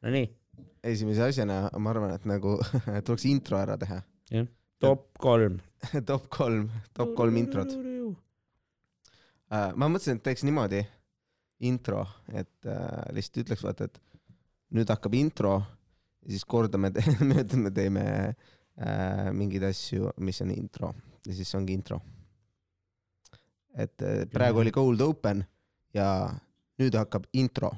Nonii, esimese asjana ma arvan, et nagu tuleks intro ära teha. top kolm. top kolm, top kolm introt. ma mõtlesin, et teeks niimoodi intro, et äh, lihtsalt ütleks vaata, et nüüd hakkab intro ja siis kordame, me teeme äh, mingeid asju, mis on intro ja siis ongi intro. et äh, praegu oli cold open ja nüüd hakkab intro.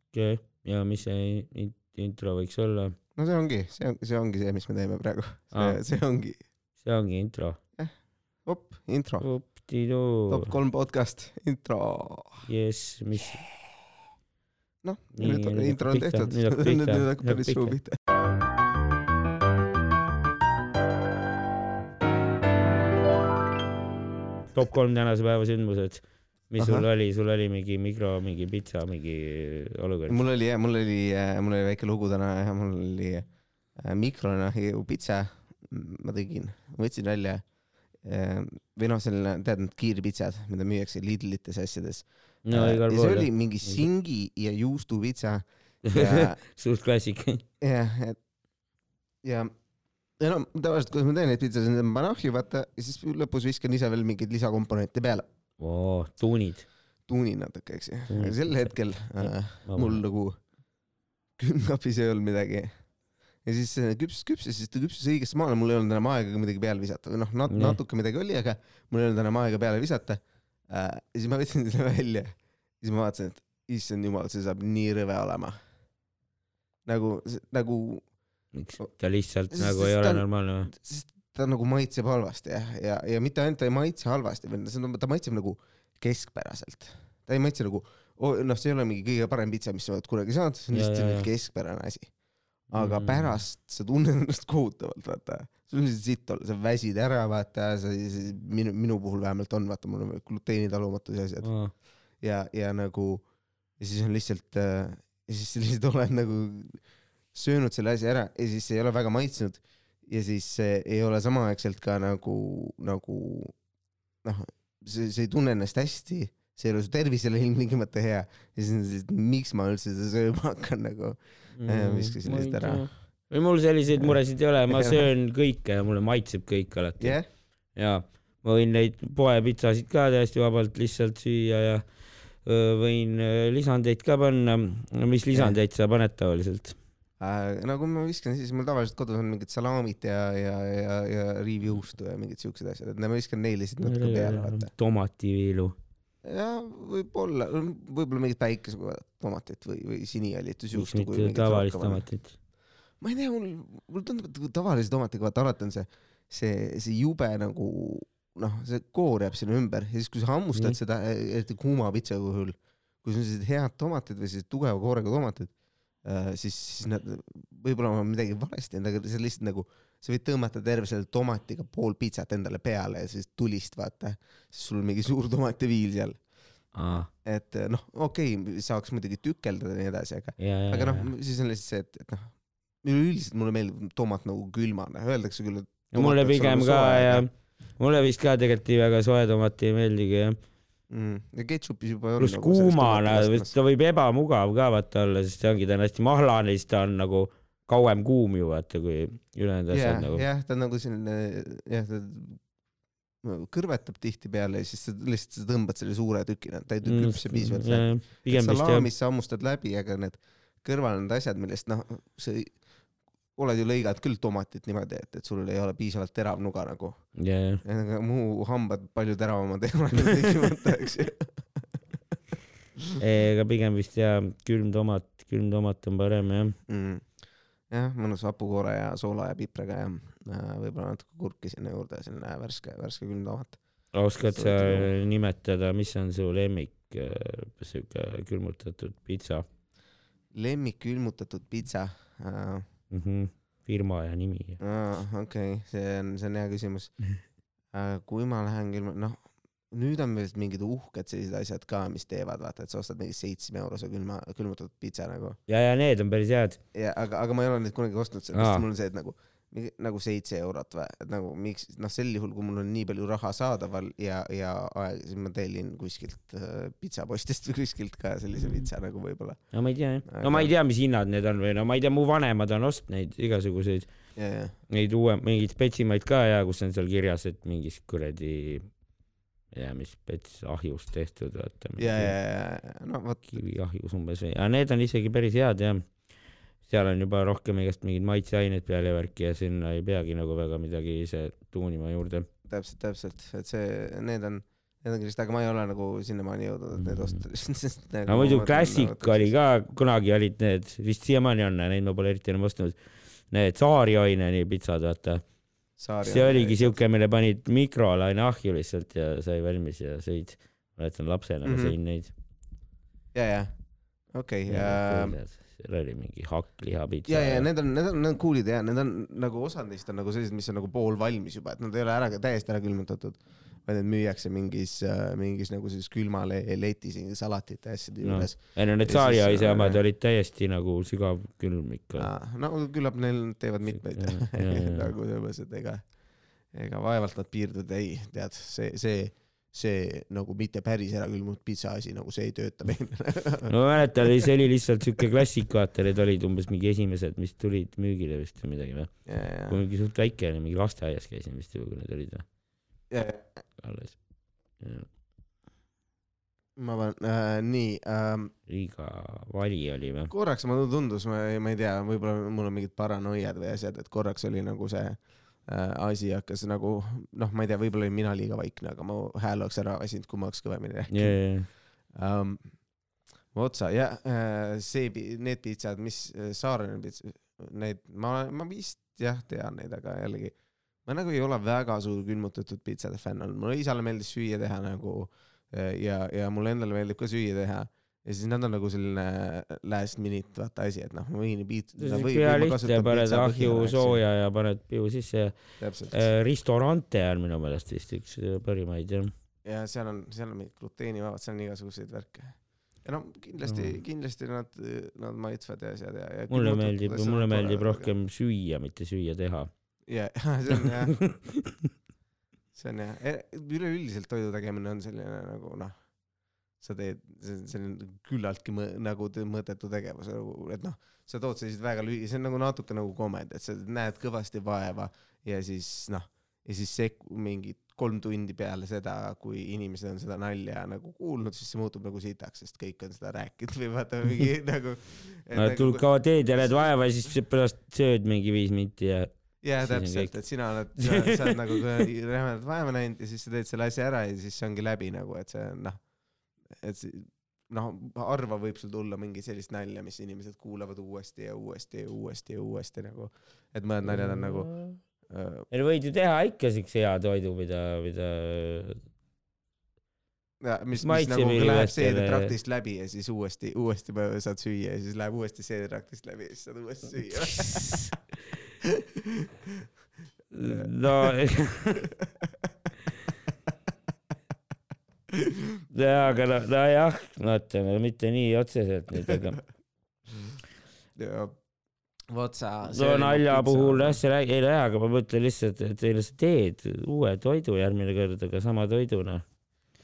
okei, ja mis see in- intro võiks olla? no see ongi, see on, see ongi see, mis me teeme praegu. See ongi, see ongi intro. op, intro, top kolm podcast, intro. jess, mis, noh, Nii, nüüd nüüd intro on tehtud, nüüd hakkab päris hakkab pihta. top kolm tänase päeva sündmused. Mis sul Ahah. oli, sul oli mingi mikro, mingi pitsa, mingi olukord? mul oli jah, mul oli, mul oli väike lugu täna ja mul oli äh, mikrona ju pitsa, ma tegin, võtsin välja äh, või noh, selline, tead need kiirpitsad, mida müüakse Lidlites asjades. no ja see pool oli. mingi singi ja juustupitsa ja suht klassik. jah, et ja, ja no tavaliselt, kuidas ma teen neid pitsasid, ma panen ahju, vaata, ja siis lõpus viskan ise veel mingeid lisakomponente peale. oo, tuunid. tuunin natuke, eks ju. Aga sel hetkel äh, mul nagu külmkapis ei olnud midagi. ja siis see küpsus, küpsus, siis ta küpsus õigesse maale, mul ei olnud enam aega ka midagi peale visata või noh nat,, natuke midagi oli, aga mul ei olnud enam aega peale visata äh,. ja siis ma võtsin selle välja, siis ma vaatasin, et issand jumal, see saab nii rõve olema. nagu, nagu, miks ta lihtsalt Sest- nagu ei sest ole ta normaalne või? sest ta nagu maitseb halvasti jah, ja, ja mitte ainult ta ei maitse halvasti, vaid ta maitseb nagu keskpäraselt. ta ei maitse nagu, noh, see ei ole mingi kõige parem pitsa, mis sa oled kunagi saanud, see on Ja, lihtsalt ja, ja. keskpärane asi. aga Mm. mm. pärast sa tunned ennast kohutavalt, vaata. sul on lihtsalt sitt olla, sa väsid ära, vaata, sa, minu, minu puhul vähemalt on, vaata, mul on gluteenitalumatus ja asjad ja, ja nagu ja siis on lihtsalt äh, ja siis sa lihtsalt oled nagu söönud selle asja ära ja siis ei ole väga maitsnud ja siis see ei ole samaaegselt ka nagu, nagu noh, see, see ei tunne ennast hästi, see ei ole su tervisele ilmtingimata hea ja siis on see, et miks ma üldse seda sööma hakkan nagu. Mm, viskasin lihtsalt ära.. või mul selliseid muresid ei ole, ma söön kõike ja mulle maitseb kõik alati jah, ja ma võin neid poepitsasid ka täiesti vabalt lihtsalt süüa ja võin öö, lisandeid ka panna. mis lisandeid sa paned tavaliselt? Äh, no kui ma viskan, siis mul tavaliselt kodus on mingid salaamid ja, ja, ja, ja riivjuustu ja mingid siuksed asjad, et ma viskan neile lihtsalt natuke peale, vaata. tomativiilu. ja võib-olla, võib-olla mingit päikesetomatit või, või miks sinihallitusjuustu. mitte tavalist tomatit? ma ei tea, mul, mulle tundub, et tavalise tomatiga vaata alati on see, see, see jube nagu noh, see koor jääb sinna ümber ja siis, kui sa hammustad Nii. seda, eriti kuuma pitsa puhul, kui sul on sellised head tomatid või sellised tugeva koorega tomatid, siis, siis nad, võib-olla ma midagi valesti teinud, aga see lihtsalt nagu, sa võid tõmmata terve selle tomatiga pool pitsat endale peale ja siis tulist vaata, siis sul on mingi suur tomativiil seal, aa, et noh, okei okay,, saaks muidugi tükeldada ja nii edasi, aga aga noh, siis on lihtsalt see, et, et noh, üleüldiselt mulle meeldib tomat nagu külmana, öeldakse küll, et mulle pigem ka ja mulle vist ka tegelikult nii väga soe tomat ei meeldigi jah. mm,. ja ketšupis juba pluss nagu kuumana ta võib ebamugav ka vaata olla, sest see ongi, ta on hästi mahlane, siis ta on nagu kauem kuum ju vaata kui ülejäänud asjad jah, nagu. jah, ta on nagu selline jah, ta kõrvetab tihtipeale ja siis sa lihtsalt sa tõmbad selle suure tükina, ta ei Mm, küpse piisavalt läbi. salaamis sa hammustad läbi, aga need kõrval need asjad, millest noh, sa ei- oled ju lõiganud küll tomatit niimoodi, et, et sul ei ole piisavalt terav nuga nagu. ja, ja, aga mu hambad palju teravamad ei ole tingimata, eks ju. ega pigem vist jah, külm tomat, külm tomat on parem jah. mm.. jah, mõnus hapukoore ja soola ja pipraga ja äh, võib-olla natuke kurki sinna juurde, selline värske, värske külm tomat. oskad sa Soovitad nimetada, mis on su lemmik äh, siuke külmutatud pitsa lemmik külmutatud pitsa uh,. mm? -hmm. firma ja nimi. Okei okay., see on, see on hea küsimus kui ma lähen külma, noh, nüüd on vist mingid uhked sellised asjad ka, mis teevad, vaata, et sa ostad mingi seitsme eurose külma, külmutatud pitsa nagu. ja, ja need on päris head. ja aga, aga ma ei ole neid kunagi ostnud, sellepärast mul on see, et nagu nagu seitse eurot või, et nagu miks, noh, sel juhul, kui mul on nii palju raha saadaval ja, ja aeg, siis ma tellin kuskilt äh, pitsapostist või kuskilt ka sellise Mm. pitsa nagu võib-olla no ma ei tea jah, no ma ei tea, mis hinnad need on või no ma ei tea, mu vanemad on ostnud neid igasuguseid, ja, ja, neid uue, mingeid spetsimaid ka ja kus on seal kirjas, et mingist kuradi, ei tea, mis spets ahjust tehtud, vaata. ja, ja, ja, no vot, kiviahjus umbes või, aga need on isegi päris head jah. Seal on juba rohkem igast mingeid maitseaineid peal ja värki ja sinna ei peagi nagu väga midagi ise tuunima juurde. täpselt, täpselt, et see, need on, need on kindlasti, aga ma ei ole nagu sinnamaani jõudnud, et need osta, sest nagu aga muidu Classic nagu, oli ka, kunagi olid need, vist siiamaani on, neid ma pole eriti enam ostnud, need Saari-Oineni pitsad, vaata. See oligi siuke, mille panid mikrolaine ahju lihtsalt ja sai valmis ja sõid. mäletan lapsena ma Mhm. sõin neid. ja, ja, okei, ja, seal oli mingi hakklihapitsa. ja, ja need on, need on, need on cool'id ja need on nagu osad neist on nagu sellised, mis on nagu poolvalmis juba, et nad ei ole ära, täiesti ära külmutatud, vaid need müüakse mingis, mingis nagu siis külmaletis salatite ja asjade No. juures ei no need siis, Saari-Oise äh, omad olid täiesti nagu sügavkülm ikka. no.. küllap neil teevad mitmeid nagu selles mõttes, et ega, ega vaevalt nad piirduvad, ei, tead, see, see, see nagu mitte päris ära külmunud pitsa asi, nagu see ei tööta meil. no ma mäletan, see oli lihtsalt siuke klassik, vaata, need olid umbes mingi esimesed, mis tulid müügile vist või midagi või? kui mingi suht väike oli, mingi lasteaias käisin vist juba, kui need olid või alles. ma panen äh,, nii ähm,, liiga vali oli või? korraks mulle tundus, ma ei, ma ei tea, võib-olla mul on mingid paranoiad või asjad, et korraks oli nagu see äh, asi hakkas nagu noh, ma ei tea, võib-olla olin mina liiga vaikne, aga mu hääl oleks ära väsinud, kui ma oleks kõvemini rääkinud. Jaa, um,. otsa ja äh, see, need pitsad, mis äh, Saarene pitsa, need ma, ma vist jah tean neid, aga jällegi ma nagu ei ole väga suur külmutatud pitsade fänn olnud, mulle isale meeldis süüa teha nagu äh, ja, ja mulle endale meeldib ka süüa teha ja siis nad on nagu selline last minute vaata asi, et noh, ma võin piit-. hea lihtne, paned ahju sooja ja paned piu sisse. täpselt Ristorante on minu meelest vist üks parimaid jah. ja seal on, seal on gluteenivabad, seal on igasuguseid värke. ja no kindlasti Mm. kindlasti nad, nad maitsvad ja asjad ja, ja. mulle meeldib, mulle meeldib. rohkem süüa, mitte süüa teha. ja, see on jah, see on jah, üleüldiselt toidu tegemine on selline nagu noh, sa teed, see on küllaltki mõ, nagu te- mõttetu tegevus, et noh, sa tood selliseid väga lühi-, see on nagu natuke nagu komedi, et sa näed kõvasti vaeva ja siis noh, ja siis sek-, mingi kolm tundi peale seda, kui inimesed on seda nalja nagu kuulnud, siis see muutub nagu sitaks, sest kõik on seda rääkinud või vaata mingi nagu. no tul-, kaua teed ja näed vaeva ja siis pärast sööd mingi viis minti ja on täpselt, et sina oled, sa, oled nagu rämedat vaeva näinud ja siis sa teed selle asja ära ja siis see ongi läbi nagu, et see on noh, et noh, harva võib sul tulla mingi sellist nalja, mis inimesed kuulavad uuesti ja uuesti ja uuesti ja uuesti nagu, et mõned naljad on nagu äh, ei no võid ju teha ikka siukse hea toidu, mida, mida ja mis, mis nagu läheb seedetraktist läbi ja siis uuesti, uuesti saad süüa ja siis läheb uuesti seedetraktist läbi ja siis saad uuesti süüa. no jaa, aga no, nojah, vaata, no mitte nii otseselt nüüd, aga ja vot sa. no nalja puhul jah, see räägi, ei no jaa, aga ma mõtlen lihtsalt, et teile sa teed uue toidu järgmine kord, aga sama toiduna.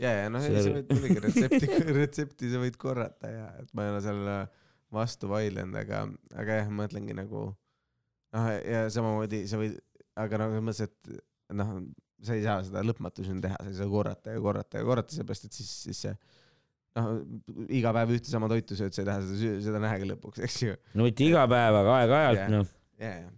ja, ja noh, See- sa võid muidugi retsepti, retsepti sa võid korrata ja et ma ei ole seal vastu vaielnud, aga, aga jah, ma mõtlengi nagu noh, ja samamoodi sa võid, aga noh, selles mõttes, et noh, sa ei saa seda lõpmatuseni teha, sa ei saa korrata ja korrata ja korrata, seepärast et siis, siis see noh, iga päev ühte sama toitu sööd, sa ei taha seda, seda nähagi lõpuks, eks ju. no mitte iga päev, aga aeg-ajalt Jah. noh. ja, ja,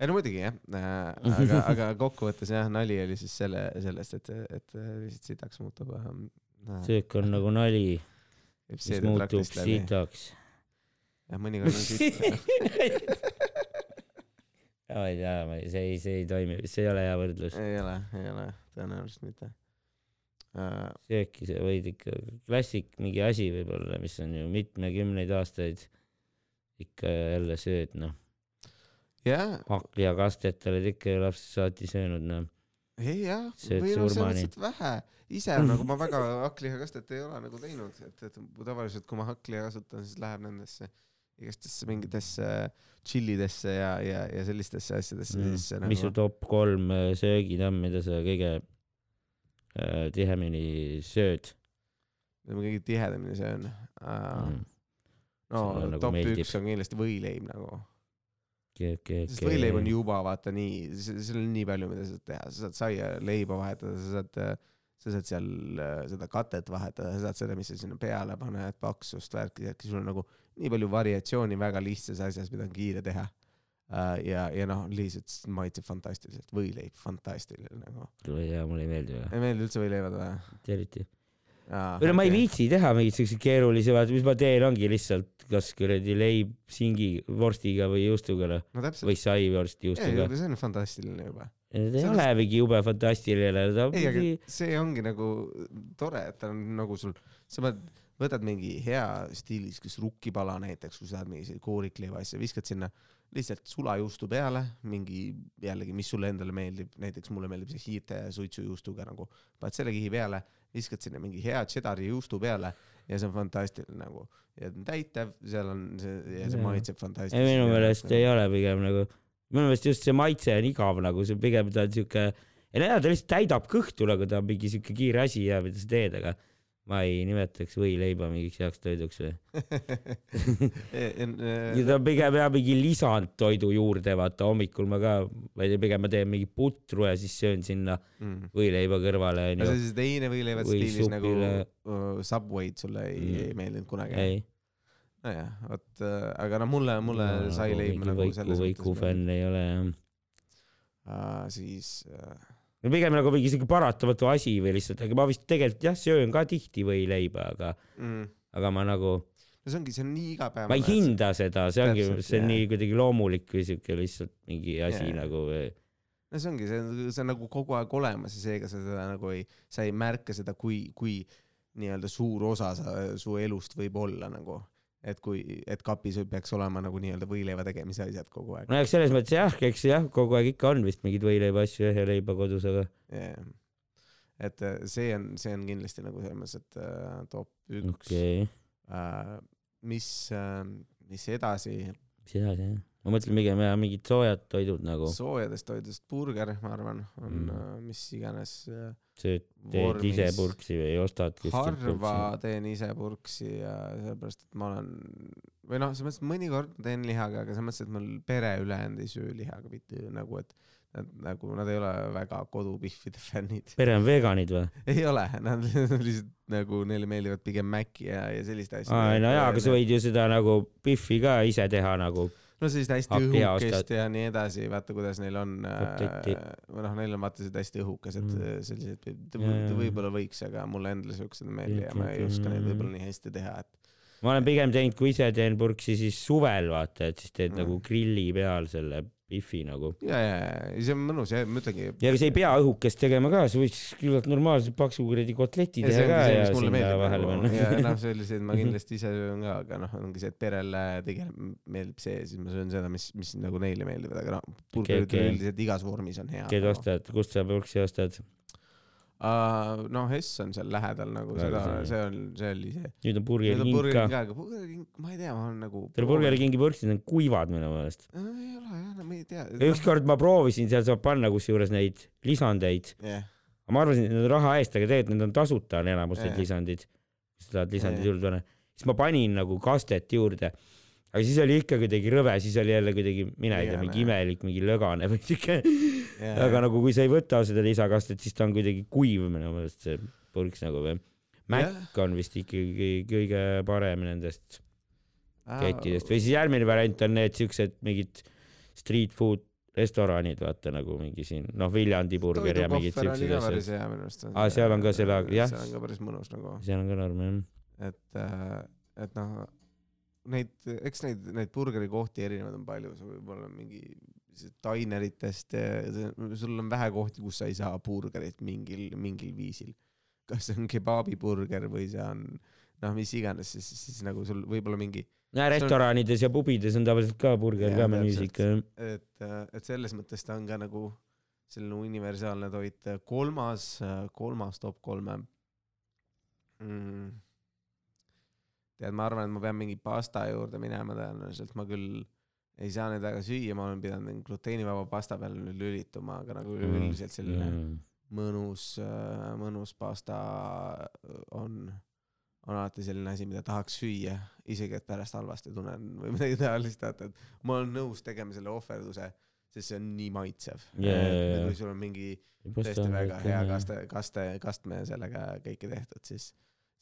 ei no muidugi jah äh,, aga, aga kokkuvõttes jah, nali oli siis selle, sellest, et, et lihtsalt sitaks muutub ähm,. söök on nagu nali, mis muutub sitaks. jah, mõnikord on siit. ma ei tea, ma ei, see ei, see ei toimi, see ei ole hea võrdlus. ei ole, ei ole, tõenäoliselt mitte uh,. sööki sa võid ikka, klassik mingi asi võib-olla, mis on ju mitmekümneid aastaid ikka jälle sööd, noh. jah, hakklihakastet oled ikka ju lapsest saati söönud, noh. ei jah, või noh, selles mõttes, et vähe. ise nagu ma väga hakklihakastet ei ole nagu teinud, et, et tavaliselt kui ma hakkliha kasutan, siis läheb nendesse igastesse mingitesse tšillidesse ja, ja, ja sellistesse asjadesse Mm. siis see mis su nagu, top kolm äh, söögid on, mida sa kõige äh, tihemini sööd mida ma kõige tihedamini söön uh,. mm.? no nagu top meeldib. üks on kindlasti võileib nagu, Okay, okay, sest võileib on juba vaata nii, seal on nii palju, mida sa saad teha, sa saad saia, leiba vahetada, sa saad, sa saad seal äh, seda katet vahetada, sa saad seda, mis sa sinna peale paned, paksust, värki, värki, sul on nagu nii palju variatsiooni väga lihtsas asjas, mida on kiire teha. ja, ja noh, lihtsalt maitseb fantastiliselt, võileib fantastiline nagu. tea, mulle ei meeldi väga, ei meeldi üldse võileivad või? eriti. või no ma ei viitsi teha mingeid siukseid keerulisi, vaata, mis ma teen, ongi lihtsalt kas kuradi leib singi vorstiga või juustuga noh, no täpselt. või sai vorsti juustuga. see on fantastiline juba. ta ei ole mingi jube fantastiline, ta ei, aga mingi, see ongi nagu tore, et ta on nagu sul, sa pead, võtad mingi hea stiilis, kas rukkipala näiteks, kui sa tahad mingi koorikleiva asja, viskad sinna lihtsalt sulajuustu peale, mingi jällegi, mis sulle endale meeldib, näiteks mulle meeldib see hiirte suitsujuustuga nagu, paned selle kihi peale, viskad sinna mingi hea cheddar'i juustu peale ja see on fantastiline nagu ja täitev, seal on see ja see maitseb ei fantastiliselt. minu meelest ei ole pigem nagu, minu meelest just see maitse on igav nagu, see pigem ta on siuke, ei no jaa, ta lihtsalt täidab kõhtu nagu ta on mingi siuke kiire asi ja mida sa teed, aga ma ei nimetaks võileiba mingiks heaks toiduks või. ja ta on pigem jah mingi lisand toidu juurde, vaata hommikul ma ka, ma ei tea, pigem ma teen mingi putru ja siis söön sinna mm. võileiba kõrvale no see onju. siis teine võileivad Või stiilis nagu supile- uh, Subway'd sulle ei Mm. ei meeldinud kunagi? nojah, vot äh, aga no mulle, mulle sai leib nagu selles võiku fänn ei ole jah. uh,. siis uh, no pigem nagu mingi siuke paratamatu asi või lihtsalt, aga ma vist tegelikult jah, söön ka tihti võileiba, aga, mm, aga ma nagu, no see ongi, see on nii igapäevane. ma ei hinda seda, see ongi, see on jah. nii kuidagi loomulik või siuke lihtsalt mingi asi Jaa. nagu no see ongi, see, see on nagu kogu aeg olemas ja seega sa seda nagu ei, sa ei märka seda, kui, kui nii-öelda suur osa sa, su elust võib olla nagu, et kui, et kapis peaks olema nagu nii-öelda võileiva tegemise asjad kogu aeg no eks selles mõttes jah, eks jah, kogu aeg ikka on vist mingeid võileiva asju ja leiba kodus, aga yeah.. et äh, see on, see on kindlasti nagu selles mõttes, et äh, top üks okay., äh,. mis äh,, mis edasi, mis edasi jah, ma mõtlen pigem jah mingid soojad toidud nagu soojadest toidudest burger, ma arvan, on Mm. mm. mis iganes äh, sööd, teed ise purksi või ostad kuskilt harva teen ise purksi ja sellepärast, et ma olen või noh, selles mõttes, mõnikord teen lihaga, aga selles mõttes, et mul pere ülejäänud ei söö lihaga mitte nagu, et nad nagu nad ei ole väga kodupihvide fännid. pere on veganid või? ei ole, nad lihtsalt nagu neile meeldivad pigem Maci ja, ja sellist asja. aa, no jaa, aga sa võid ju seda nagu Biffi ka ise teha nagu. No sellist hästi õhukest ja nii edasi, vaata kuidas neil on äh,, või noh, neil on vaata sellised hästi õhukesed Mm. mm. sellised, võib-olla võiks, aga mulle endale siuksed ei meeldi ja ma ei oska neid mm. võib-olla nii hästi teha, et ma olen pigem teinud, kui ise teen purksi, siis suvel vaata, et siis teed Mm. nagu grilli peal selle Biffi nagu. ja, ja, ja see on mõnus ja ma ütlengi. ja ega sa ei pea õhukest tegema ka, sa võiks küllalt normaalselt paksu kuradi kotleti teha ka see, ja sinna meeldib vahele nagu ja panna. noh, selliseid ma kindlasti ise söön ka, aga noh, ongi see, et perele tegelikult meeldib see, siis ma söön seda, mis, mis nagu neile meeldivad, aga noh, burgerid okei. üldiselt igas vormis on head. keda ostad, kust sa purksi ostad? noh, Hess on seal lähedal nagu Väga seda, see- on, see oli see. nüüd on Burger Need King ka aga Burger King, ma ei tea, ma olen nagu. Teil Burger Kingi purksid on kuivad minu meelest. ei ole jah, no ma ei tea. ükskord ma proovisin, seal saab panna kusjuures neid lisandeid. jah, ma arvasin, et need on raha eest, aga tegelikult need on tasuta on enamus need Jaa. lisandid. kui sa tahad lisandid Jaa. juurde panna. siis ma panin nagu kastet juurde. aga siis oli ikka kuidagi rõve, siis oli jälle kuidagi, mina ei tea, mingi imelik, mingi lõgane või siuke. aga nagu kui sa ei võta seda lisakastet, siis ta on kuidagi kuiv minu meelest see purks nagu või. Mac on vist ikkagi kõige parem nendest kettidest või siis järgmine variant on need siuksed mingid street food restoranid, vaata nagu mingi siin noh, Viljandi burger ja mingid siuksed asjad. Aa, seal on ka selle- jah. seal on ka päris mõnus nagu, seal on ka norm jah. et, et noh, neid, eks neid, neid burgerikohti erinevaid on palju, sul võib olla mingi taineritest, sul on vähe kohti, kus sa ei saa burgerit mingil, mingil viisil. kas see on kebaabiburger või see on noh, mis iganes, siis, siis nagu sul võib-olla mingi ja restoranides ja pubides on tavaliselt ka burger ka menüüs ikka et, et selles mõttes ta on ka nagu selline universaalne toit. kolmas, kolmas top kolme mm,. tead, ma arvan, et ma pean mingi pasta juurde minema tõenäoliselt, ma küll ei saa neid väga süüa, ma olen pidanud gluteenivaba pasta peale nüüd lülituma, aga nagu üleüldiselt selline mm. mõnus, mõnus pasta on, on alati selline asi, mida tahaks süüa, isegi et pärast halvasti tunnen või midagi taolist, vaata, et ma olen nõus tegema selle ohverduse, sest see on nii maitsev Jaa. kui sul on mingi tõesti väga hea kaste, kaste, kastme sellega kõike tehtud, siis,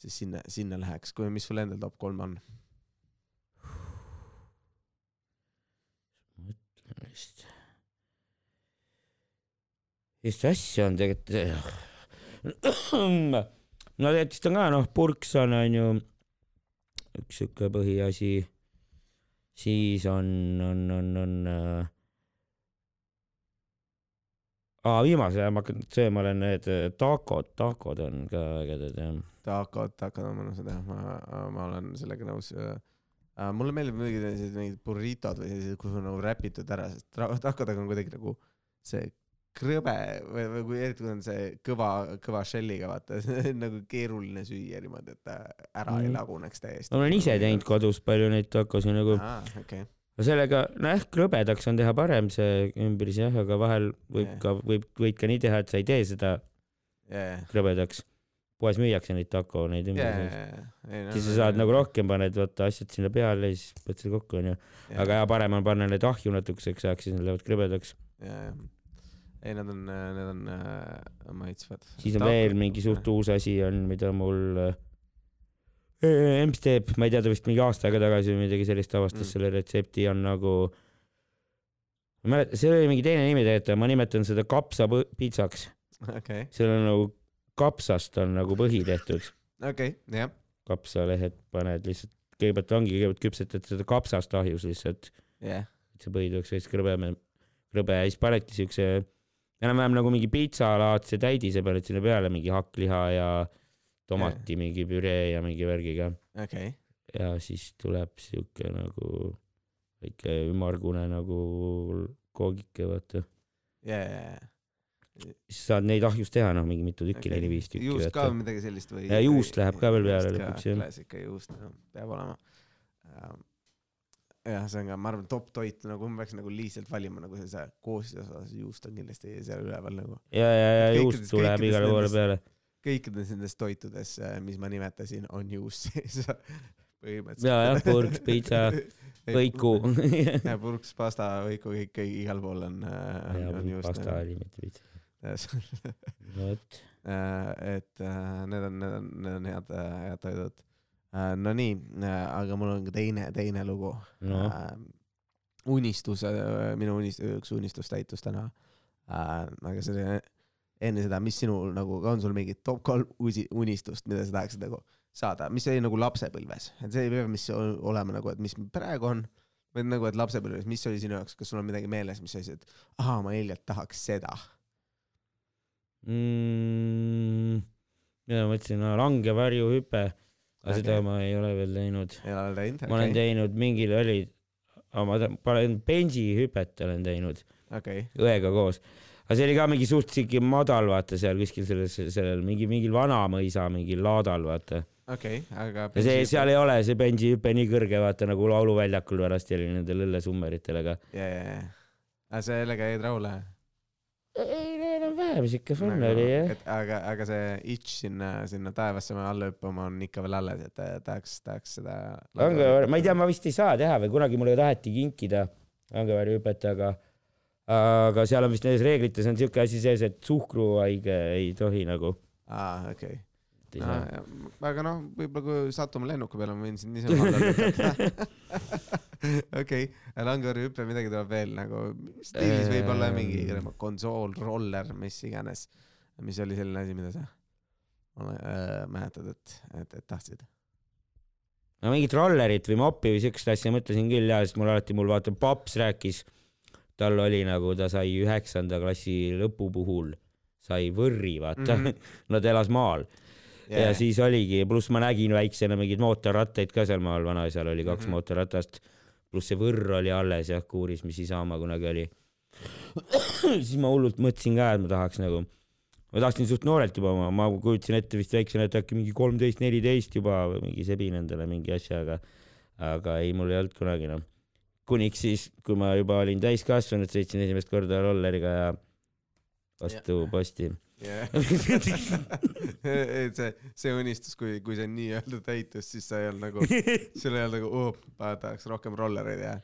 siis sinna, sinna läheks, kui, mis sul endal top kolm on? vist. vist asja on tegelikult. no vist on ka noh, purks on onju üks siuke põhiasi. siis on, on, on, on äh.... aa, viimasel ajal ma hakkan sööma olen need äh, takod, takod on ka ägedad jah. takod, takod on mõnusad jah, ma, ma olen sellega nõus. Mulle meeldib muidugi sellised mingid burritod või sellised, kus on nagu räpitud ära, sest takodega on kuidagi nagu see krõbe või, või kui eriti kui on see kõva, kõva shell'iga vaata, see on nagu keeruline süüa niimoodi, et ta ära mm. ei Mhm. laguneks täiesti. ma olen ise teinud. kodus palju neid takosid nagu. okei. no sellega, nojah, krõbedaks on teha parem see ümbris jah, aga vahel võib Jah. ka, võib, võid ka nii teha, et sa ei tee seda jaa, krõbedaks. Poes müüakse neid taco neid jaa, ümbriseid. jaa. siis sa saad nagu rohkem paned vaata asjad sinna peale ja siis paned selle kokku onju. aga jah, parem on panna need ahju natukeseks ajaks, siis nad lähevad krõbedaks. ei, nad on, need on äh, maitsvad. siis on veel mingi suht uus asi on, mida mul äh, emps teeb, ma ei tea, ta vist mingi aasta aega tagasi või midagi sellist avastas Mm. selle retsepti on nagu ma ei mäleta, see oli mingi teine nimi tegelikult, ma nimetan seda kapsapitsaks. okei, seal on nagu kapsast on nagu põhi tehtud, okei, jah, kapsalehed paned lihtsalt, kõigepealt ongi, kõigepealt küpsetad seda kapsast ahjus lihtsalt, jah, et see põhi tuleks veits krõbem, krõbe ja siis panedki siukse enam-vähem nagu mingi pitsalaadse täidise paned sinna peale, mingi hakkliha ja tomati mingi püree ja mingi värgiga. Okei, ja siis tuleb siuke nagu väike ümmargune nagu koogike, vaata. jaa, jaa, jaa. Siis saad neid ahjus teha, noh, mingi mitu tükki, Okei. neli-viis tükki. juust ka või midagi sellist või? Ja juust läheb ka veel peale lõpuks, jah. klassika juust no, peab olema. jah, see on ka, ma arvan, top toit nagu ma peaks nagu lihtsalt valima nagu sellise koostöös osas juust on kindlasti seal üleval nagu. ja, ja, ja juust tuleb igale poole peale. kõikides nendes toitudes, mis ma nimetasin, on juust sees põhimõtteliselt. ja, jah, purks, pitsa, võiku. ja purks, pasta, võiku, kõik, kõik igal pool on, on juust. pasta oli, mitte pitsa. No vot. et äh, need on, need on, need on head, head toidud. Nonii, aga mul on ka teine, teine lugu äh, unistus, minu unistus, üks unistus täitus täna äh,. aga see, enne seda, mis sinul nagu, on sul mingi top kolm unistust, mida sa tahaksid nagu saada, mis oli nagu lapsepõlves, et see ei pea, mis ol- olema nagu, et mis praegu on, vaid nagu, et lapsepõlves, mis oli sinu jaoks, kas sul on midagi meeles, mis asi, et ahaa, ma ilgelt tahaks seda. mm,. mida ma mõtlesin, langevarjuhüpe, aga seda ma ei ole veel teinud. ei ole veel teinud? ma olen teinud, mingil oli, ma te- panen benchihüpet olen teinud okei, õega koos. aga see oli ka mingi suht siuke madal, vaata seal kuskil selles, sellel mingi, mingil Vanamõisa mingil laadal, vaata. okei, aga. ja see, seal ei ole see benchihüpe nii kõrge, vaata nagu lauluväljakul vanasti oli nendel õllesummeritel, aga ja, ja, ja. aga sellega jäid rahule? ei, enam-vähem siuke fun oli jah. aga, aga see itš sinna, sinna taevasse alla hüppama on ikka veel alles, et tahaks, tahaks seda. Langeväär, ma ei tea, ma vist ei saa teha või kunagi mulle taheti kinkida langeväärihüpet, aga aga seal on vist nendes reeglites on siuke asi sees, et suhkruhaige ei tohi nagu. aa, okei. ei saa. aga noh, võib-olla kui satume lennuki peale, ma võin sind niisama alla lükata. okei, langevarjuhüpe, midagi tuleb veel nagu, stiilis võib olla mingi konsool, roller, mis iganes. mis oli selline asi, mida sa äh, mäletad, et, et, et tahtsid? no mingit rollerit või mopi või siukest asja mõtlesin küll ja, sest mul alati, mul vaata paps rääkis, tal oli nagu ta sai üheksanda klassi lõpu puhul sai võrri, vaata mm. -hmm. no ta elas maal yeah. ja siis oligi, pluss ma nägin väiksena mingeid mootorrattaid ka seal maal, vanaisal oli kaks mm. -hmm. mootorratast, pluss see võrr oli alles jah, kuuris, mis isa oma kunagi oli. siis ma hullult mõtlesin ka, et ma tahaks nagu ma tahtsin suht noorelt juba, ma, ma kujutasin ette vist väiksena, et äkki mingi kolmteist, neliteist juba mingi sebin endale mingi asjaga. aga ei, mul ei olnud kunagi noh. kuniks siis, kui ma juba olin täiskasvanud, sõitsin esimest korda rolleriga ja vastu posti yeah. et see, see unistus, kui, kui see nii-öelda täitus, siis sa ei olnud nagu, sul ei olnud nagu, oh, ma tahaks rohkem rollereid ja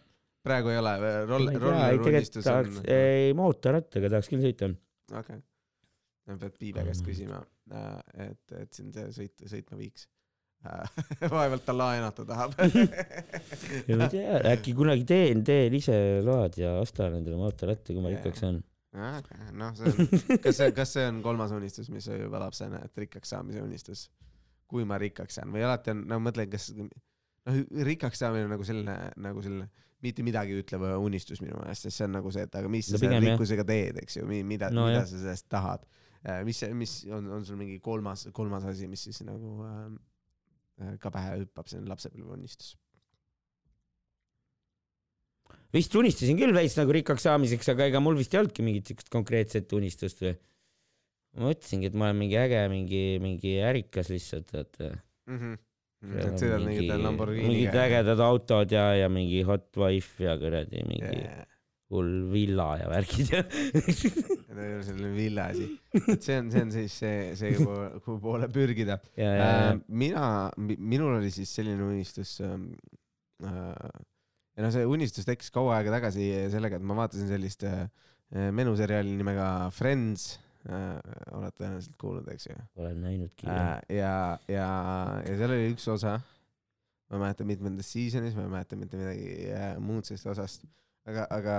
praegu ei ole, roll, rolleri unistus on. ei, mootorrattaga tahaks küll sõita. okei okay pead Piibe käest mm. küsima, äh, et, et sind sõit, sõitma viiks vaevalt ta laenata tahab ja ma ei tea, äkki kunagi teen, teen ise load ja ostan endale mootorratta, kui ma rikkaks saan. Noh, see on, kas see, kas see on kolmas unistus, mis juba lapsena, et rikkaks saamise unistus? kui ma rikkaks saan või alati on, no mõtlen, kas noh, rikkaks saamine on nagu selline, nagu selline mitte midagi ütlev unistus minu meelest, sest see on nagu see, et aga mis sa no, selle rikkusega teed, eks ju, mida no,, mida jah. sa sellest tahad Äh, mis, mis on, on sul mingi kolmas, kolmas asi, mis siis nagu äh, ka pähe hüppab, see on lapsepõlveunistus? Vist unistasin küll veits nagu rikkaks saamiseks, aga ega mul vist ei olnudki mingit siukest konkreetset unistust või. ma mõtlesingi, et ma olen mingi äge, mingi, mingi ärikas lihtsalt, et mm. -hmm. et sõidad mingitel Lamborghiniga. mingid ägedad autod ja, ja mingi hot wife ja kuradi mingi yeah hull villa ja värgid ja Need ei ole selline villa asi, et see on, see on siis see, see, kuhu poole pürgida. Äh, mina, minul oli siis selline unistus ähm, äh,. Ja noh, see unistus tekkis kaua aega tagasi sellega, et ma vaatasin sellist äh, menuseriaali nimega Friends oled tõenäoliselt kuulnud, eks ju? olen näinudki äh,. ja, ja, ja seal oli üks osa, ma ei mäleta mitmendas season'is, ma ei mäleta mitte midagi muud sellest osast aga, aga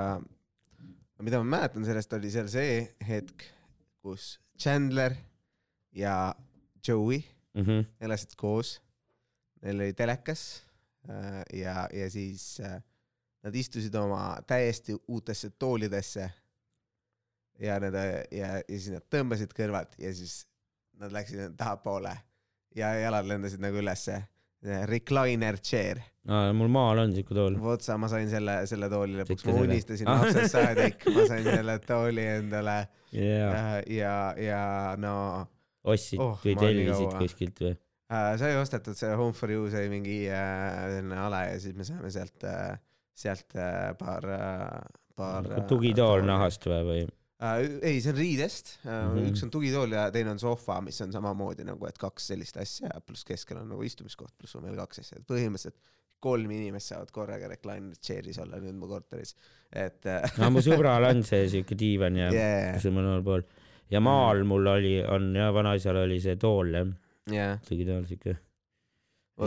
mida ma mäletan sellest, oli seal see hetk, kus Chandler ja Joey mm -hmm. elasid koos. Neil oli telekas ja, ja siis äh, nad istusid oma täiesti uutesse toolidesse. ja nad ja, ja siis nad tõmbasid kõrvad ja siis nad läksid tahapoole ja jalad lendasid nagu ülesse recliner chair. aa, mul maal on siuke tool. vot sa, ma sain selle, selle tooli lõpuks, ma unistasin lapsest saadik, ma sain selle tooli endale yeah.. ja, ja no. ostsid oh, või tellisid kuskilt või? Uh, sai ostetud, see Home for you sai mingi uh, selline ale ja siis me saime sealt uh,, sealt uh, paar uh,, paar uh,. tugitool nahast või, või? äh,. ei, see on riidest äh, mm, -hmm. üks on tugitool ja teine on sohva, mis on samamoodi nagu, et kaks sellist asja, pluss keskel on nagu istumiskoht, pluss on veel kaks asja, põhimõtteliselt kolm inimest saavad korraga recliner chair'is olla nüüd mu korteris, et äh, no mu sõbral on see siuke diivan ja yeah. see mõlemal pool ja maal mul oli, on ja vanaisal oli see tool jah yeah., tugitool siuke.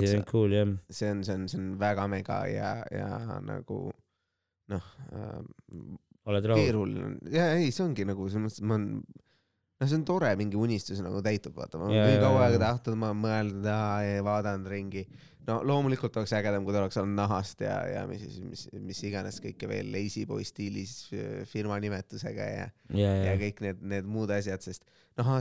See on cool jah. see on, see on, see on väga mega ja, ja nagu noh äh, oled rahul? keeruline on, ja ei, see ongi nagu selles mõttes, ma olen, noh, see on tore, mingi unistus nagu täitub, vaata, ma olen nii kaua aega tahtnud, ma olen mõelnud ja vaadanud ringi. no loomulikult oleks ägedam, kui ta oleks olnud nahast ja, ja mis, mis, mis iganes kõike veel Lazy Boy stiilis firma nimetusega ja, ja, ja. ja kõik need, need muud asjad, sest noh,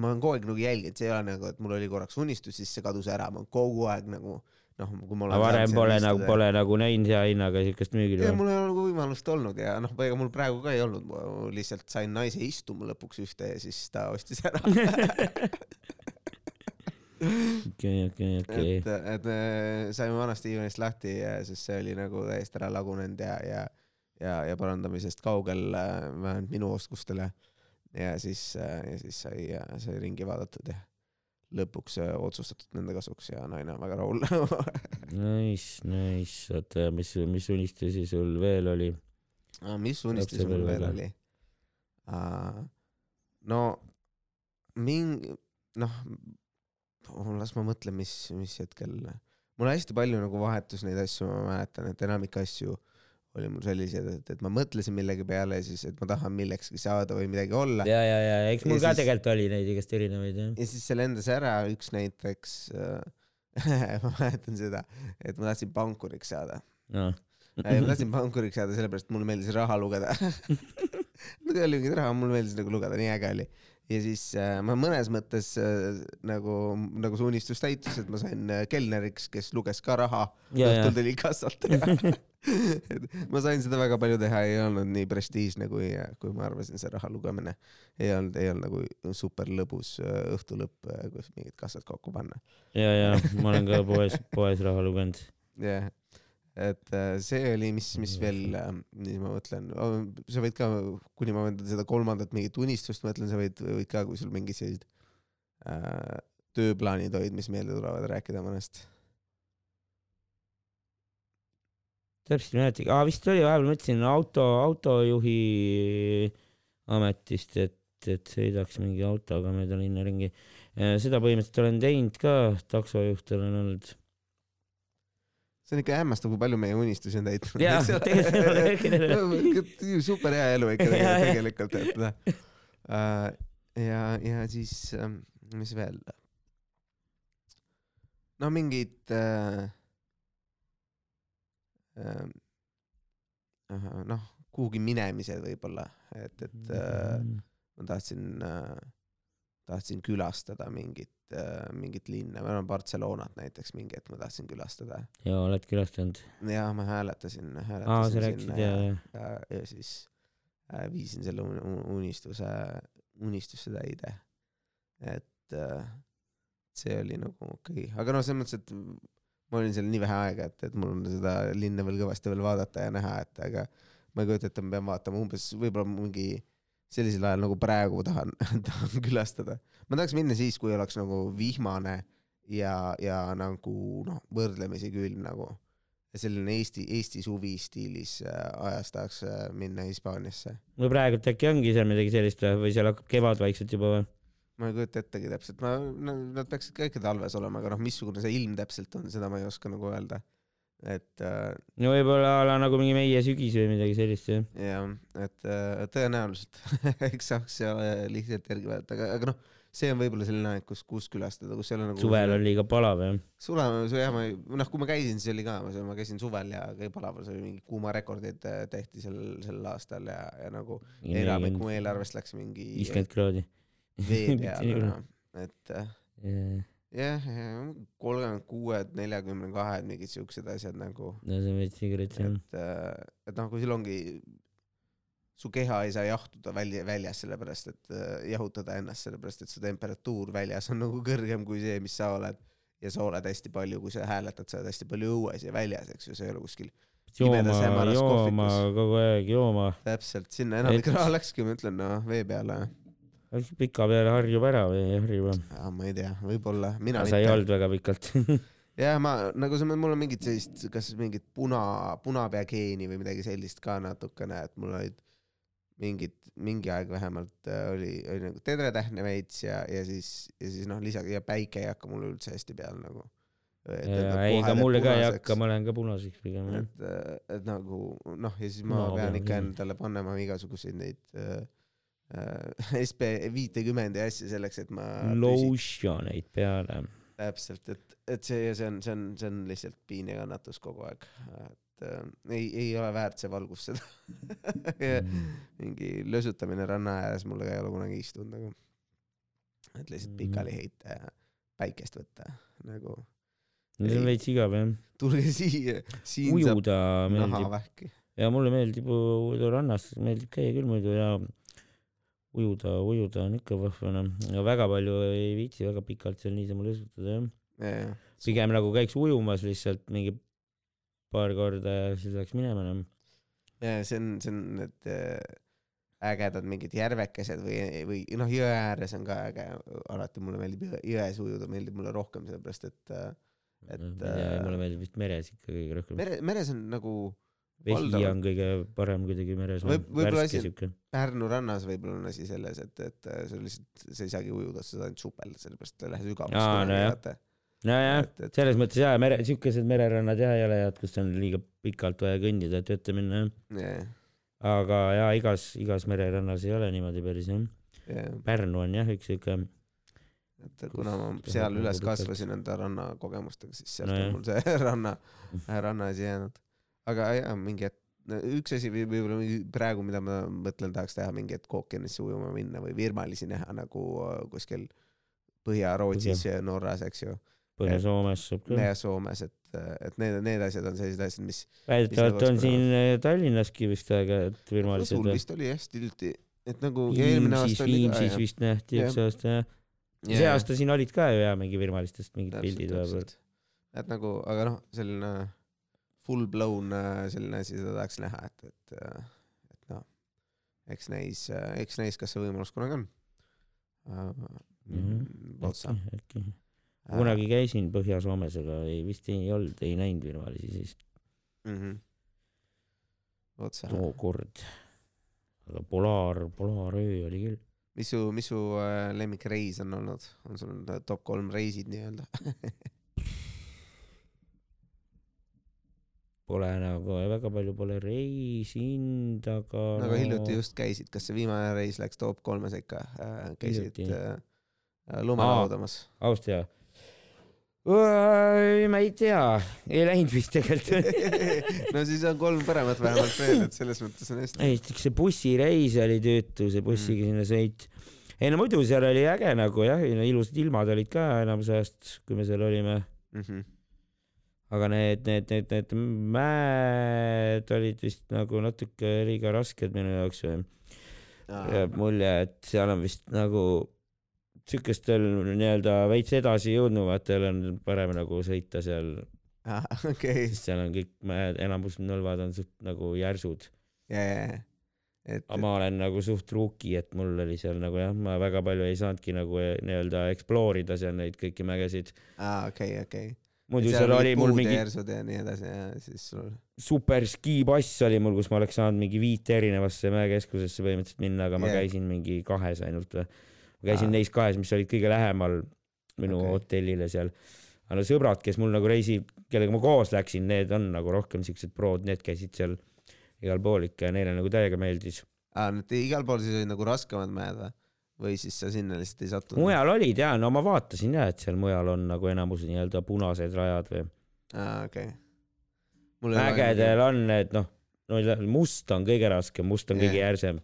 ma olen kogu aeg nagu jälginud, see ei ole nagu, et mul oli korraks unistus, siis see kadus ära, ma kogu aeg nagu noh, kui olen varem pole nagu, pole nagu näinud hea hinnaga siukest müügil. ja mul ei ole nagu võimalust olnud ja noh, ega mul praegu ka ei olnud, ma lihtsalt sain naise istuma lõpuks ühte ja siis ta ostis ära okei, okei, okei. et, et saime vanast diivanist lahti, sest see oli nagu täiesti ära lagunenud ja, ja, ja, ja parandamisest kaugel, vähemalt minu oskustele. Ja siis, ja siis sai, sai ringi vaadatud ja lõpuks äh, otsustatud nende kasuks ja naine on väga rahul Nice, nice, oota, mis, mis unistusi sul veel oli? mis unistusi mul veel oli? no mingi, noh, las ma mõtlen, mis, mis hetkel, mul hästi palju nagu vahetus neid asju, ma mäletan, et enamik asju oli mul sellised, et, et ma mõtlesin millegi peale ja siis, et ma tahan millekski saada või midagi olla. ja, ja, ja eks mul ja ka siis, tegelikult oli neid igast erinevaid jah. ja siis see lendas ära, üks näiteks äh, ma mäletan seda, et ma tahtsin pankuriks saada no. ma tahtsin pankuriks saada sellepärast, et mulle meeldis raha lugeda mul oli mingit raha, mulle meeldis nagu lugeda, nii äge oli. Ja siis äh, ma mõnes mõttes äh, nagu, nagu see unistus täitus, et ma sain äh, kelneriks, kes luges ka raha, õhtul tuli kassalt ma sain seda väga palju teha, ei olnud nii prestiižne, kui, kui ma arvasin, see raha lugemine. ei olnud, ei olnud nagu super lõbus äh, õhtulõpp, äh, kus mingid kassad kokku panna. ja, ja ma olen ka poes, poes raha lugenud. jah yeah et äh, see oli, mis, mis veel, äh, mis ma mõtlen, sa võid ka, kuni ma mõtlen seda kolmandat mingit unistust, mõtlen, sa võid, võid ka, kui sul mingid sellised äh, tööplaanid olid, mis meelde tulevad, rääkida mõnest. täpselt ei mäletagi, aa vist oli, vahepeal mõtlesin auto, autojuhi ametist, et, et sõidaks mingi autoga mööda linna ringi. Äh, seda põhimõtteliselt olen teinud ka, taksojuht olen olnud see on ikka hämmastav, kui palju meie unistusi on täitnud. jaa, tegelikult super hea elu ikka tegelikult, et noh. Äh, ja, ja siis, ähm, mis veel? no mingid äh, äh, noh, kuhugi minemised võib-olla, et, et äh, ma tahtsin äh,, tahtsin külastada mingit äh, mingit linna, ma olen Barcelonat näiteks mingi hetk ma tahtsin külastada. ja oled külastanud? ja ma hääletasin, hääletasin Aa, sa rääkisid, ja, ja, ja, ja siis äh, viisin selle unistuse, unistusse täide. et äh, see oli nagu okei okay., aga noh, selles mõttes, et ma olin seal nii vähe aega, et, et mul on seda linna veel kõvasti veel vaadata ja näha, et aga ma ei kujuta ette, ma pean vaatama umbes võib-olla mingi sellisel ajal nagu praegu tahan tahan külastada. ma tahaks minna siis, kui oleks nagu vihmane ja, ja nagu noh, võrdlemisi külm nagu. selline Eesti, Eesti suvi stiilis äh, ajas tahaks äh, minna Hispaaniasse. no praegult äkki ongi seal midagi sellist või seal hakkab kevad vaikselt juba või? ma ei kujuta ettegi täpselt, ma, nad peaksid ka ikka talves olema, aga noh, missugune see ilm täpselt on, seda ma ei oska nagu öelda et äh, no võib-olla ala nagu mingi meie sügis või midagi sellist jah. jah, et äh, tõenäoliselt eks saaks seal lihtsalt järgi vaadata, aga, aga noh, see on võib-olla selline aeg, kus, kus külastada, kus ei ole nagu suvel on liiga palav jah. suvel, jah, ma, noh, kui ma käisin, siis oli ka, ma käisin suvel ja kõige palav, see oli mingi kuumarekordid äh, tehti sel, sel aastal ja, ja nagu enamik mu eelarvest läks mingi viiskümmend kraadi vee peale, noh, et yeah jah, kolmkümmend kuued, neljakümne kahed, mingid siuksed asjad nagu. no see on veits sigaret jah. et, äh, et noh, kui sul ongi, su keha ei saa jahtuda välja, väljas, sellepärast et äh, jahutada ennast, sellepärast et su temperatuur väljas on nagu kõrgem kui see, mis sa oled. ja sa oled hästi palju, kui sa hääletad, sa oled hästi palju õues ja väljas, eks ju, sa ei ole kuskil jooma, jooma kogu aeg, jooma. täpselt, sinna enamik raha läkski, ma ütlen, noh, vee peale pikapeale harjub ära või ei harju või? ma ei tea, võib-olla, mina sa ei olnud väga pikalt jah, ma nagu see, mul on mingit sellist, kas mingit puna, punapeageeni või midagi sellist ka natukene, et mul olid mingid, mingi aeg vähemalt äh, oli, oli nagu tedretähne veits ja, ja siis, ja siis noh, lisaks ja päike ei hakka mul üldse hästi peal nagu. ei, ega mulle ka ei hakka, ma lähen ka punaseks pigem. et, et nagu noh, ja siis ma no, pean ikka endale panema igasuguseid neid äh, Äh, SB viitekümmend ja asju selleks, et ma lotioneid peale. täpselt, et, et see, see on, see on, see on lihtsalt piin ja kannatus kogu aeg, et äh, ei, ei ole väärt see valgus seda mm. mingi lösutamine ranna ääres mulle ka ei ole kunagi istunud nagu. et lihtsalt mm. pikali heita ja päikest võtta nagu. no see on veits igav jah. tulge siia, siin ujuda saab meeldib. ja mulle meeldib ujuda rannas, meeldib käia küll muidu ja ujuda, ujuda on ikka vahva noh, aga väga palju ei viitsi väga pikalt seal niisama lõsutada jah ja,. pigem nagu käiks ujumas lihtsalt mingi paar korda ja siis läheks minema enam. ja see on, see on need äh, ägedad mingid järvekesed või, või noh, jõe ääres on ka äge, alati mulle meeldib jões ujuda, meeldib mulle rohkem, sellepärast et, äh, et. mulle äh, meeldib vist meres ikka kõige rohkem. mere, meres on nagu vesi Valdav. on kõige parem kuidagi meres võib, võib-olla asi Pärnu rannas võib-olla on asi selles, et, et sul lihtsalt, sa ei saagi ujuda, sa saad ainult supelda, sellepärast et ei lähe sügavusse. aa, nojah. selles mõttes jaa, mere, siukesed mererannad jah ei ole head, kus on liiga pikalt vaja kõndida, et vette minna jah. Yeah.. aga jaa, igas, igas mererannas ei ole niimoodi päris jah. Yeah.. Pärnu on jah üks siuke et kuna ma seal üles kasvasin enda rannakogemustega, siis sealt no, on mul see ranna, rannaasi jäänud aga jaa, mingi hetk, üks asi või võib-olla praegu, mida ma mõtlen, tahaks teha mingi hetk ookeanisse ujuma minna või virmalisi näha nagu äh, kuskil Põhja-Rootsis ja Norras, eks ju. Põhja-Soomes saab küll. ja Soomes, et, et need, need asjad on sellised asjad, mis. väidetavalt on siin äh, Tallinnaski vist aeg-ajalt virmalised. sul vist oli jah, hiljuti, et nagu ka. Viimsis vist nähti üks aasta jah. see aasta siin olid ka ju jah, mingi virmalistest mingid pildid vahepeal. et nagu, aga noh, selline full blown äh, selline asi, seda tahaks näha, et, et, äh, et noh, eks näis, äh, eks näis, kas see võimalus kunagi on otsa. äkki, äkki. kunagi käisin Põhja-Soomes, aga ei, vist ei olnud, ei näinud virmalisi siis mm. -hmm. tookord. aga polaar, polaaröö oli küll. mis su, mis su lemmikreis on olnud, on sul top kolm reisid nii-öelda Pole nagu väga palju pole reisinud, aga. no aga hiljuti just käisid, kas see viimane reis läks top kolme sekka äh,, käisid äh, lume laudamas? Austria? ma ei tea, ei läinud vist tegelikult no siis on kolm paremat vähemalt veel, et selles mõttes on hästi. esiteks see bussireis oli tüütu, see bussiga mm. sinna sõit. ei no muidu seal oli äge nagu jah, ilusad ilmad olid ka enamus ajast, kui me seal olime mm. -hmm aga need, need, need, need mäed olid vist nagu natuke liiga rasked minu jaoks või. jääb mulje, et seal on vist nagu siukestel nii-öelda veits edasi jõudnumatel on parem nagu sõita seal ah,. Okay. sest seal on kõik mäed, enamus nõlvad on suht nagu järsud yeah,. Et... aga ma olen nagu suht rookie, et mul oli seal nagu jah, ma väga palju ei saanudki nagu nii-öelda explore ida seal neid kõiki mägesid. aa ah,, okei okay,, okei okay muidu seal oli mul mingi ja nii edasi ja siis sul super skipass oli mul, kus ma oleks saanud mingi viite erinevasse mäekeskusesse põhimõtteliselt minna, aga ma yeah. käisin mingi kahes ainult või. ma käisin ah. neis kahes, mis olid kõige lähemal minu okay. hotellile seal. aga no sõbrad, kes mul nagu reisi, kellega ma koos läksin, need on nagu rohkem siuksed prod, need käisid seal igal pool ikka ja neile nagu täiega meeldis. aa, need igal pool siis olid nagu raskemad mäed või? Või siis sa sinna lihtsalt ei sattunud? mujal olid ja, no ma vaatasin ja, et seal mujal on nagu enamus nii-öelda punased rajad või. aa, okei okay.. mägedel on need noh, no must on kõige raskem, must on yeah. kõige järsem.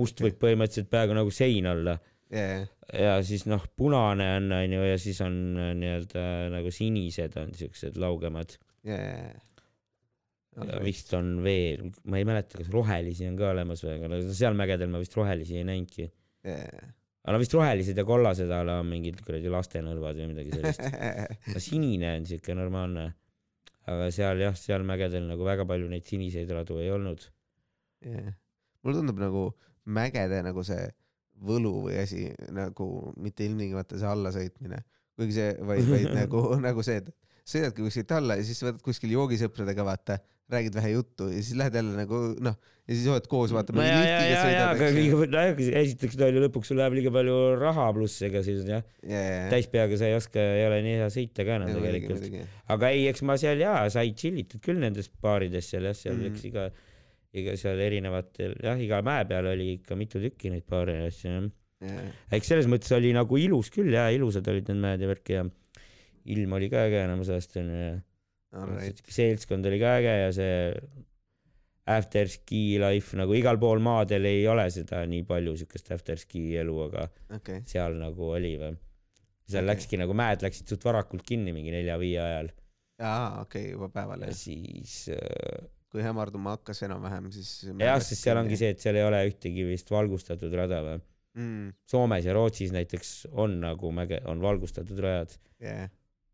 must võib põhimõtteliselt peaaegu nagu sein olla yeah.. ja siis noh, punane on, onju, ja siis on äh, nii-öelda nagu sinised on siuksed laugemad yeah.. Okay. vist on veel, ma ei mäleta, kas rohelisi on ka olemas või, aga seal mägedel ma vist rohelisi ei näinudki yeah.. aga no vist rohelised ja kollased a la mingid kuradi lastenõlvad või midagi sellist. no sinine on siuke normaalne. aga seal jah, seal mägedel nagu väga palju neid siniseid radu ei olnud yeah.. mulle tundub nagu mägede nagu see võlu või asi nagu mitte ilmtingimata see allasõitmine, kuigi see, vaid, vaid nagu, nagu see, et sõidadki kuskilt alla ja siis võtad kuskil joogisõpradega vaata räägid vähe juttu ja siis lähed jälle nagu noh, ja siis oled koos vaata. no ja, ja, ja, ja, aga liiga, esiteks ta oli lõpuks sul läheb liiga palju raha pluss, ega siis jah yeah., täispeaga sa ei oska, ei ole nii hea sõita ka enam tegelikult. aga ei, eks ma seal jaa, sai tšillitud küll nendes baarides seal jah, seal mm -hmm. eks iga, iga seal erinevatel jah, iga mäe peal oli ikka mitu tükki neid baare ja asju jah yeah.. eks selles mõttes oli nagu ilus küll ja ilusad olid need mäed ja värk ja ilm oli ka ajast onju ja right. seltskond oli ka äge ja see after ski life nagu igal pool maadel ei ole seda nii palju siukest after ski elu, aga okay. seal nagu oli või. seal okay. läkski nagu mäed läksid suht varakult kinni mingi nelja-viie ajal. aa, okei okay,, juba päeval jah. ja siis äh, kui hämarduma hakkas enam-vähem, siis. jah, sest seal ongi see, et seal ei ole ühtegi vist valgustatud rada või mm.? Soomes ja Rootsis näiteks on nagu mäge, on valgustatud rajad yeah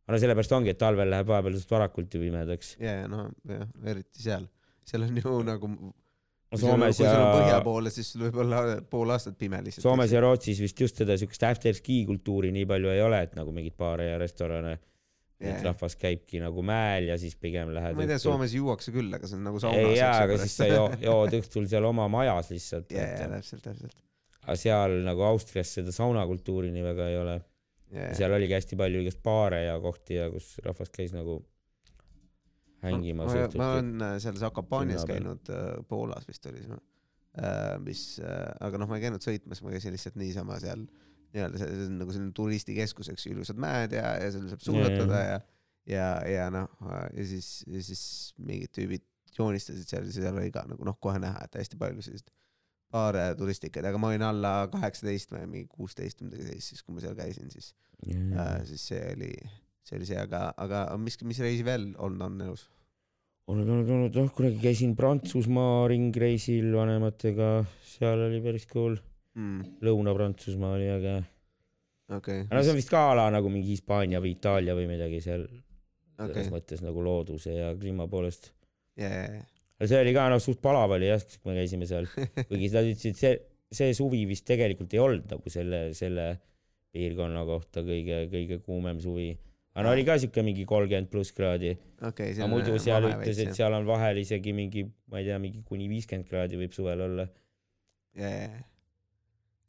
aga no sellepärast ongi, et talvel läheb vahepeal suht varakult ju pimedaks. ja, ja no jah, eriti seal, seal on ju nagu Soomes ja. põhja poole, siis sul võib olla pool aastat pime lihtsalt. Soomes ja Rootsis vist just seda siukest after ski kultuuri nii palju ei ole, et nagu mingeid baare ja restorane yeah.. et rahvas käibki nagu mäel ja siis pigem lähed. ma ei tea, Soomes juuakse küll, aga see on nagu saunas. jaa, aga siis sa jood, jood õhtul seal oma majas lihtsalt. jaa, täpselt, täpselt. aga seal nagu Austrias seda saunakultuuri nii väga ei ole yeah.. seal oligi hästi palju igast baare ja kohti ja kus rahvas käis nagu hängimas. ma, ma olen äh, seal Zakopaanias käinud äh,, Poolas vist oli see äh,, mis aga noh, ma ei käinud sõitmas, ma käisin lihtsalt niisama seal nii-öelda see, see on nagu selline turistikeskus, eks ju, ilusad mäed ja, ja seal saab suusatada ja ja, ja noh, ja siis, ja siis mingid tüübid joonistasid seal, seal oli ka nagu noh, kohe näha, et hästi palju selliseid paare turistikaid, aga ma olin alla kaheksateist või mingi kuusteist või midagi sellist, siis kui ma seal käisin, siis. Mm., äh, siis see oli, see oli see, aga, aga mis, mis reisi veel olnud on elus? olnud, olnud, olnud, noh, kunagi käisin Prantsusmaa ringreisil vanematega, seal oli päris cool. Mm.. Lõuna-Prantsusmaa oli äge. Okay.. no see on vist ka ala nagu mingi Hispaania või Itaalia või midagi seal okay. selles mõttes nagu looduse ja kliima poolest. Yeah.. aga see oli ka noh, suht palav oli jah, kui me käisime seal, kuigi nad ütlesid, see, see suvi vist tegelikult ei olnud nagu selle, selle piirkonna kohta kõige, kõige kuumem suvi. aga no oli ka siuke mingi kolmkümmend pluss kraadi okay,. aga muidu seal ütles, et seal on vahel isegi mingi, ma ei tea, mingi kuni viiskümmend kraadi võib suvel olla. jajah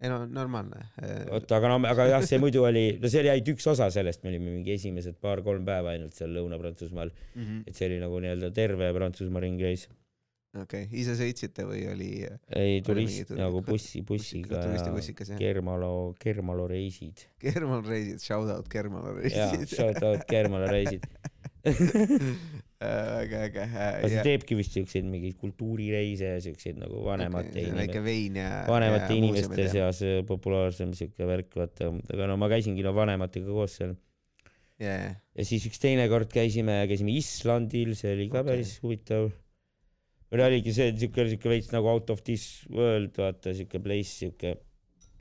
ei no normaalne. Äh, oota, aga no, aga jah, see muidu oli, no see oli ainult üks osa sellest, me olime mingi esimesed paar-kolm päeva ainult seal Lõuna-Prantsusmaal mm. -hmm. et see oli nagu nii-öelda terve Prantsusmaa ringreis. Okei okay., ise sõitsite või oli? ei, turist nagu bussi, bussiga ja Kermalo, Kermalo reisid. Kermalo reisid, shout out Kermalo reisid. shout out Kermalo reisid väga äge. aga ta teebki vist siukseid mingeid kultuurireise ja siukseid nagu vanemate okay, inimeste, vein ja, vanemate ja inimeste seas populaarsem siuke värk, vaata, aga no ma käisingi no vanematega koos seal yeah.. ja siis üks teine kord käisime, käisime Islandil, see oli ka okay. päris huvitav. Oligi see siuke, siuke veits nagu out of this world, vaata siuke place, siuke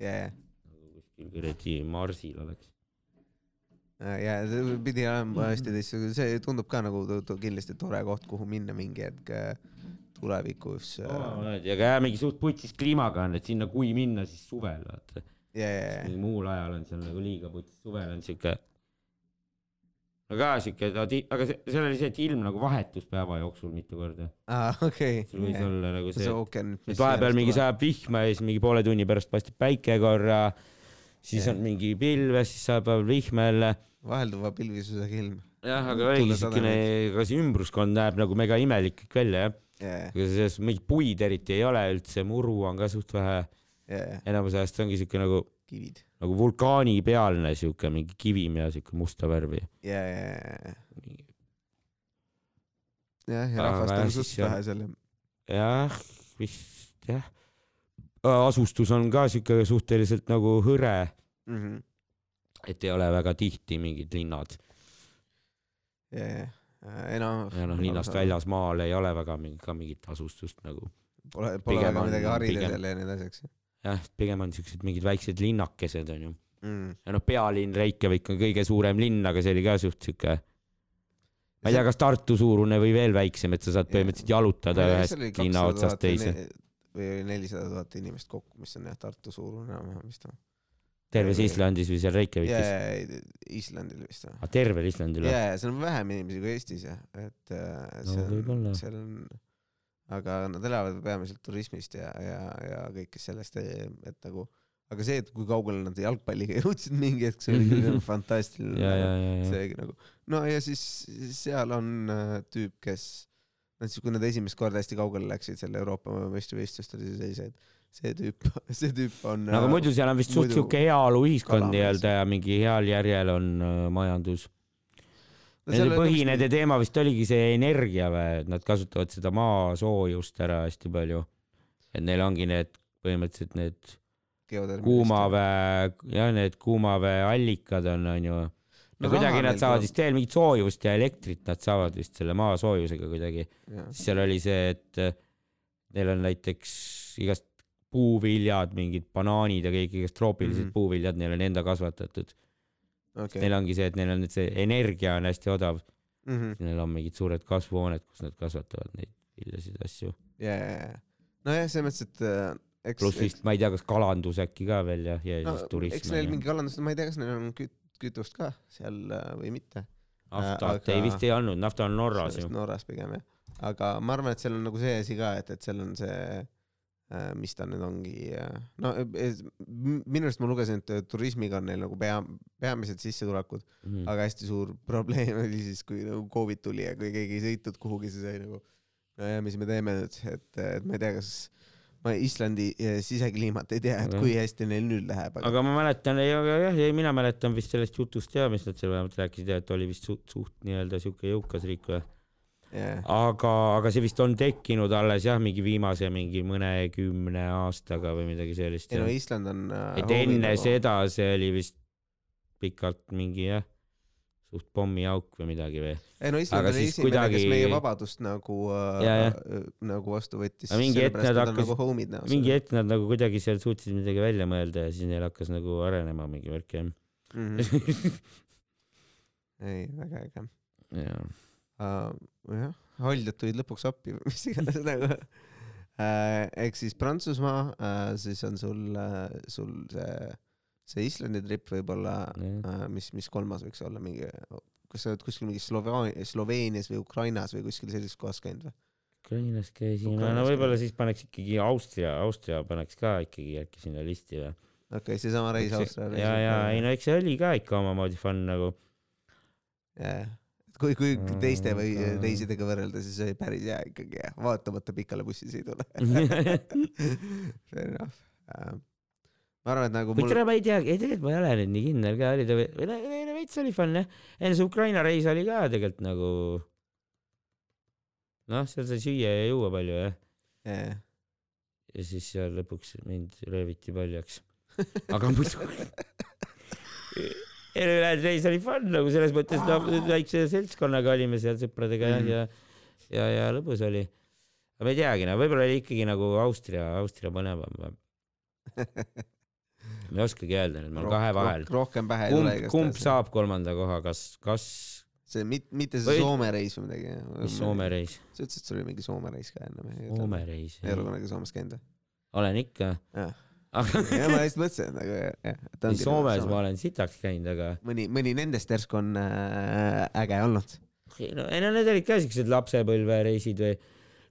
yeah.. nagu kuskil kuradi Marsil oleks ja pidi olema hästi teistsugune, see tundub ka nagu kindlasti tore koht, kuhu minna mingi hetk äh, tulevikus oh,. ja ka mingi suht putsis kliimaga on, et sinna kui minna, siis suvel vaata yeah.. muul ajal on seal nagu liiga putsis, suvel on siuke. No ka siuke, aga seal oli see, et ilm nagu vahetus päeva jooksul mitu korda. aa ah,, okei sul võis yeah. olla nagu see, et vahepeal mingi sajab vihma ja siis mingi poole tunni pärast paistab päike korra siis yeah. on mingi pilves, siis saab vihma jälle. vahelduva pilvisusega ilm. jah, aga oligi siukene, aga see ümbruskond näeb nagu mega imelik kõik välja jah yeah.. ega selles mingit puid eriti ei ole üldse, muru on ka suht vähe yeah.. enamus ajast ongi siuke nagu kivid. nagu vulkaanipealne siuke mingi kivim ja siuke musta värvi. ja, ja, ja. jah, ja rahvast on suht vähe seal. jah, vist jah asustus on ka siuke suhteliselt nagu hõre mm. -hmm. et ei ole väga tihti mingid linnad yeah.. ei noh. ja noh, linnast väljas maal ei ole väga mingi, ka mingit asustust nagu. Pole, pole väga midagi harida seal ja edasi, eks. Jah, pigem on siuksed mingid väiksed linnakesed onju mm.. ja noh, pealinn Reykjavik on kõige suurem linn, aga see oli ka suht siuke ma ei tea, kas Tartu suurune või veel väiksem, et sa saad põhimõtteliselt jalutada ühest linna otsast teise või oli nelisada tuhat inimest kokku, mis on jah Tartu suurune enam-vähem vist või? terves Islandis või seal Reykjavikis? jaa, Islandil vist või? aa, tervel Islandil või? jaa, seal on vähem inimesi kui Eestis jah, et äh, seal no,, seal on, aga nad elavad peamiselt turismist ja, ja, ja kõigest sellest, et nagu aga see, et kui kaugele nad jalgpalliga jõudsid mingi hetk, see oli küll fantastiline. see nagu, no ja siis seal on äh, tüüp, kes Nad siis, kui nad esimest korda hästi kaugele läksid seal Euroopa meistrivõistlustel, siis oli see, et see tüüp, see tüüp on. no aga muidu seal on vist suht siuke heaoluühiskond nii-öelda ja mingi heal järjel on äh, majandus Nende põhine üks... teema vist oligi see energia või, et nad kasutavad seda maasoojust ära hästi palju. et neil ongi need põhimõtteliselt need kuumavee, jah, need kuumaveeallikad on, onju no kuidagi nad saavad vist veel mingit soojust ja elektrit nad saavad vist selle maasoojusega kuidagi. siis seal oli see, et neil on näiteks igast puuviljad, mingid banaanid ja kõik igast troopilised mm -hmm. puuviljad, neil on enda kasvatatud okay.. Neil ongi see, et neil on see energia on hästi odav mm. -hmm. Neil on mingid suured kasvuhooned, kus nad kasvatavad neid viljasid asju. ja. nojah, selles mõttes, et äh, eks. pluss vist eks... ma ei tea, kas kalandus äkki ka veel ja, ja no, siis turism. eks neil mingi kalandus, ma ei tea, kas neil on küt-, kütust ka seal äh, või mitte. naftat aga... ei vist ei olnud, nafta on Norras ju. Norras pigem jah, aga ma arvan, et seal on nagu see asi ka, et, et seal on see äh, mis ta nüüd ongi, äh, no minu arust ma lugesin, et turismiga on neil nagu pea, peamised sissetulekud mm, -hmm. aga hästi suur probleem oli siis, kui nagu Covid tuli ja kui keegi ei sõitnud kuhugi, siis sai nagu, no ja mis me teeme nüüd, et, et ma ei tea, kas ma Islandi sisekliimat ei tea, et kui hästi neil nüüd läheb. aga ma mäletan, jah, mina mäletan vist sellest jutust ja mis nad seal vähemalt rääkisid ja et oli vist suht, suht nii-öelda siuke jõukas riik või. Yeah.. aga, aga see vist on tekkinud alles jah, mingi viimase mingi mõnekümne aastaga või midagi sellist. ei no Island on äh,. et enne nagu... seda see oli vist pikalt mingi jah, suht pommiauk või midagi või. ei no Island oli esimene kuidagi..., kes meie vabadust nagu äh,, ja. nagu vastu võttis. mingi hetk nad hakkasid nagu, mingi hetk nad nagu kuidagi seal suutsid midagi välja mõelda ja siis neil hakkas nagu arenema mingi värk jah mm. -hmm. ei, väga äge. jaa uh,. jah, haljad tulid lõpuks appi või mis iganes nagu uh,. ehk siis Prantsusmaa uh,, siis on sul uh,, sul see, see Islandi trip võib-olla uh, mis, mis kolmas võiks olla mingi, kas sa oled kuskil mingi Slovenia, Sloveenias või Ukrainas või kuskil sellises kohas käinud või? Ukrainas käisime, no võib-olla siis paneks ikkagi Austria, Austria paneks ka ikkagi äkki sinna listi või? okei okay,, seesama reis Austriale. ja, ja ei no eks see oli ka ikka omamoodi fun nagu. jajah kui, kui teiste või reisidega võrrelda, siis oli päris hea ikkagi jah, vaatamata pikale bussisõidule Fair enough uh, ma arvan, et nagu mul. tere, ma ei tea, ei tegelikult ma ei ole nüüd nii kindel ka, oli ta või, või veits oli fun jah. enne see Ukraina reis oli ka tegelikult nagu. noh, seal sai süüa ja juua palju jah yeah.. ja siis seal lõpuks mind rööviti paljaks. aga muidu ülejäänud reis oli fun nagu selles mõttes, noh, väikse seltskonnaga olime seal sõpradega mm -hmm. ja, ja, ja lõbus oli. aga ma ei teagi, no võib-olla oli ikkagi nagu Austria, Austria põnevam või ma ei oskagi öelda nüüd, ma olen kahe vahel. rohkem pähe ei tule kumb saab kolmanda koha, kas, kas see mit, mitte see või... Soome reis või midagi. mis Soome reis? sa ütlesid, et sul oli mingi Soome reis ka enne. Soome reis. ei ole kunagi Soomes käinud või? olen ikka. jah ja ma just mõtlesin, et nagu jah. Nagu Soomes ma olen sitaks käinud, aga. mõni, mõni nendest järsku on äh, äge olnud. no ei no need olid ka siuksed lapsepõlvereisid või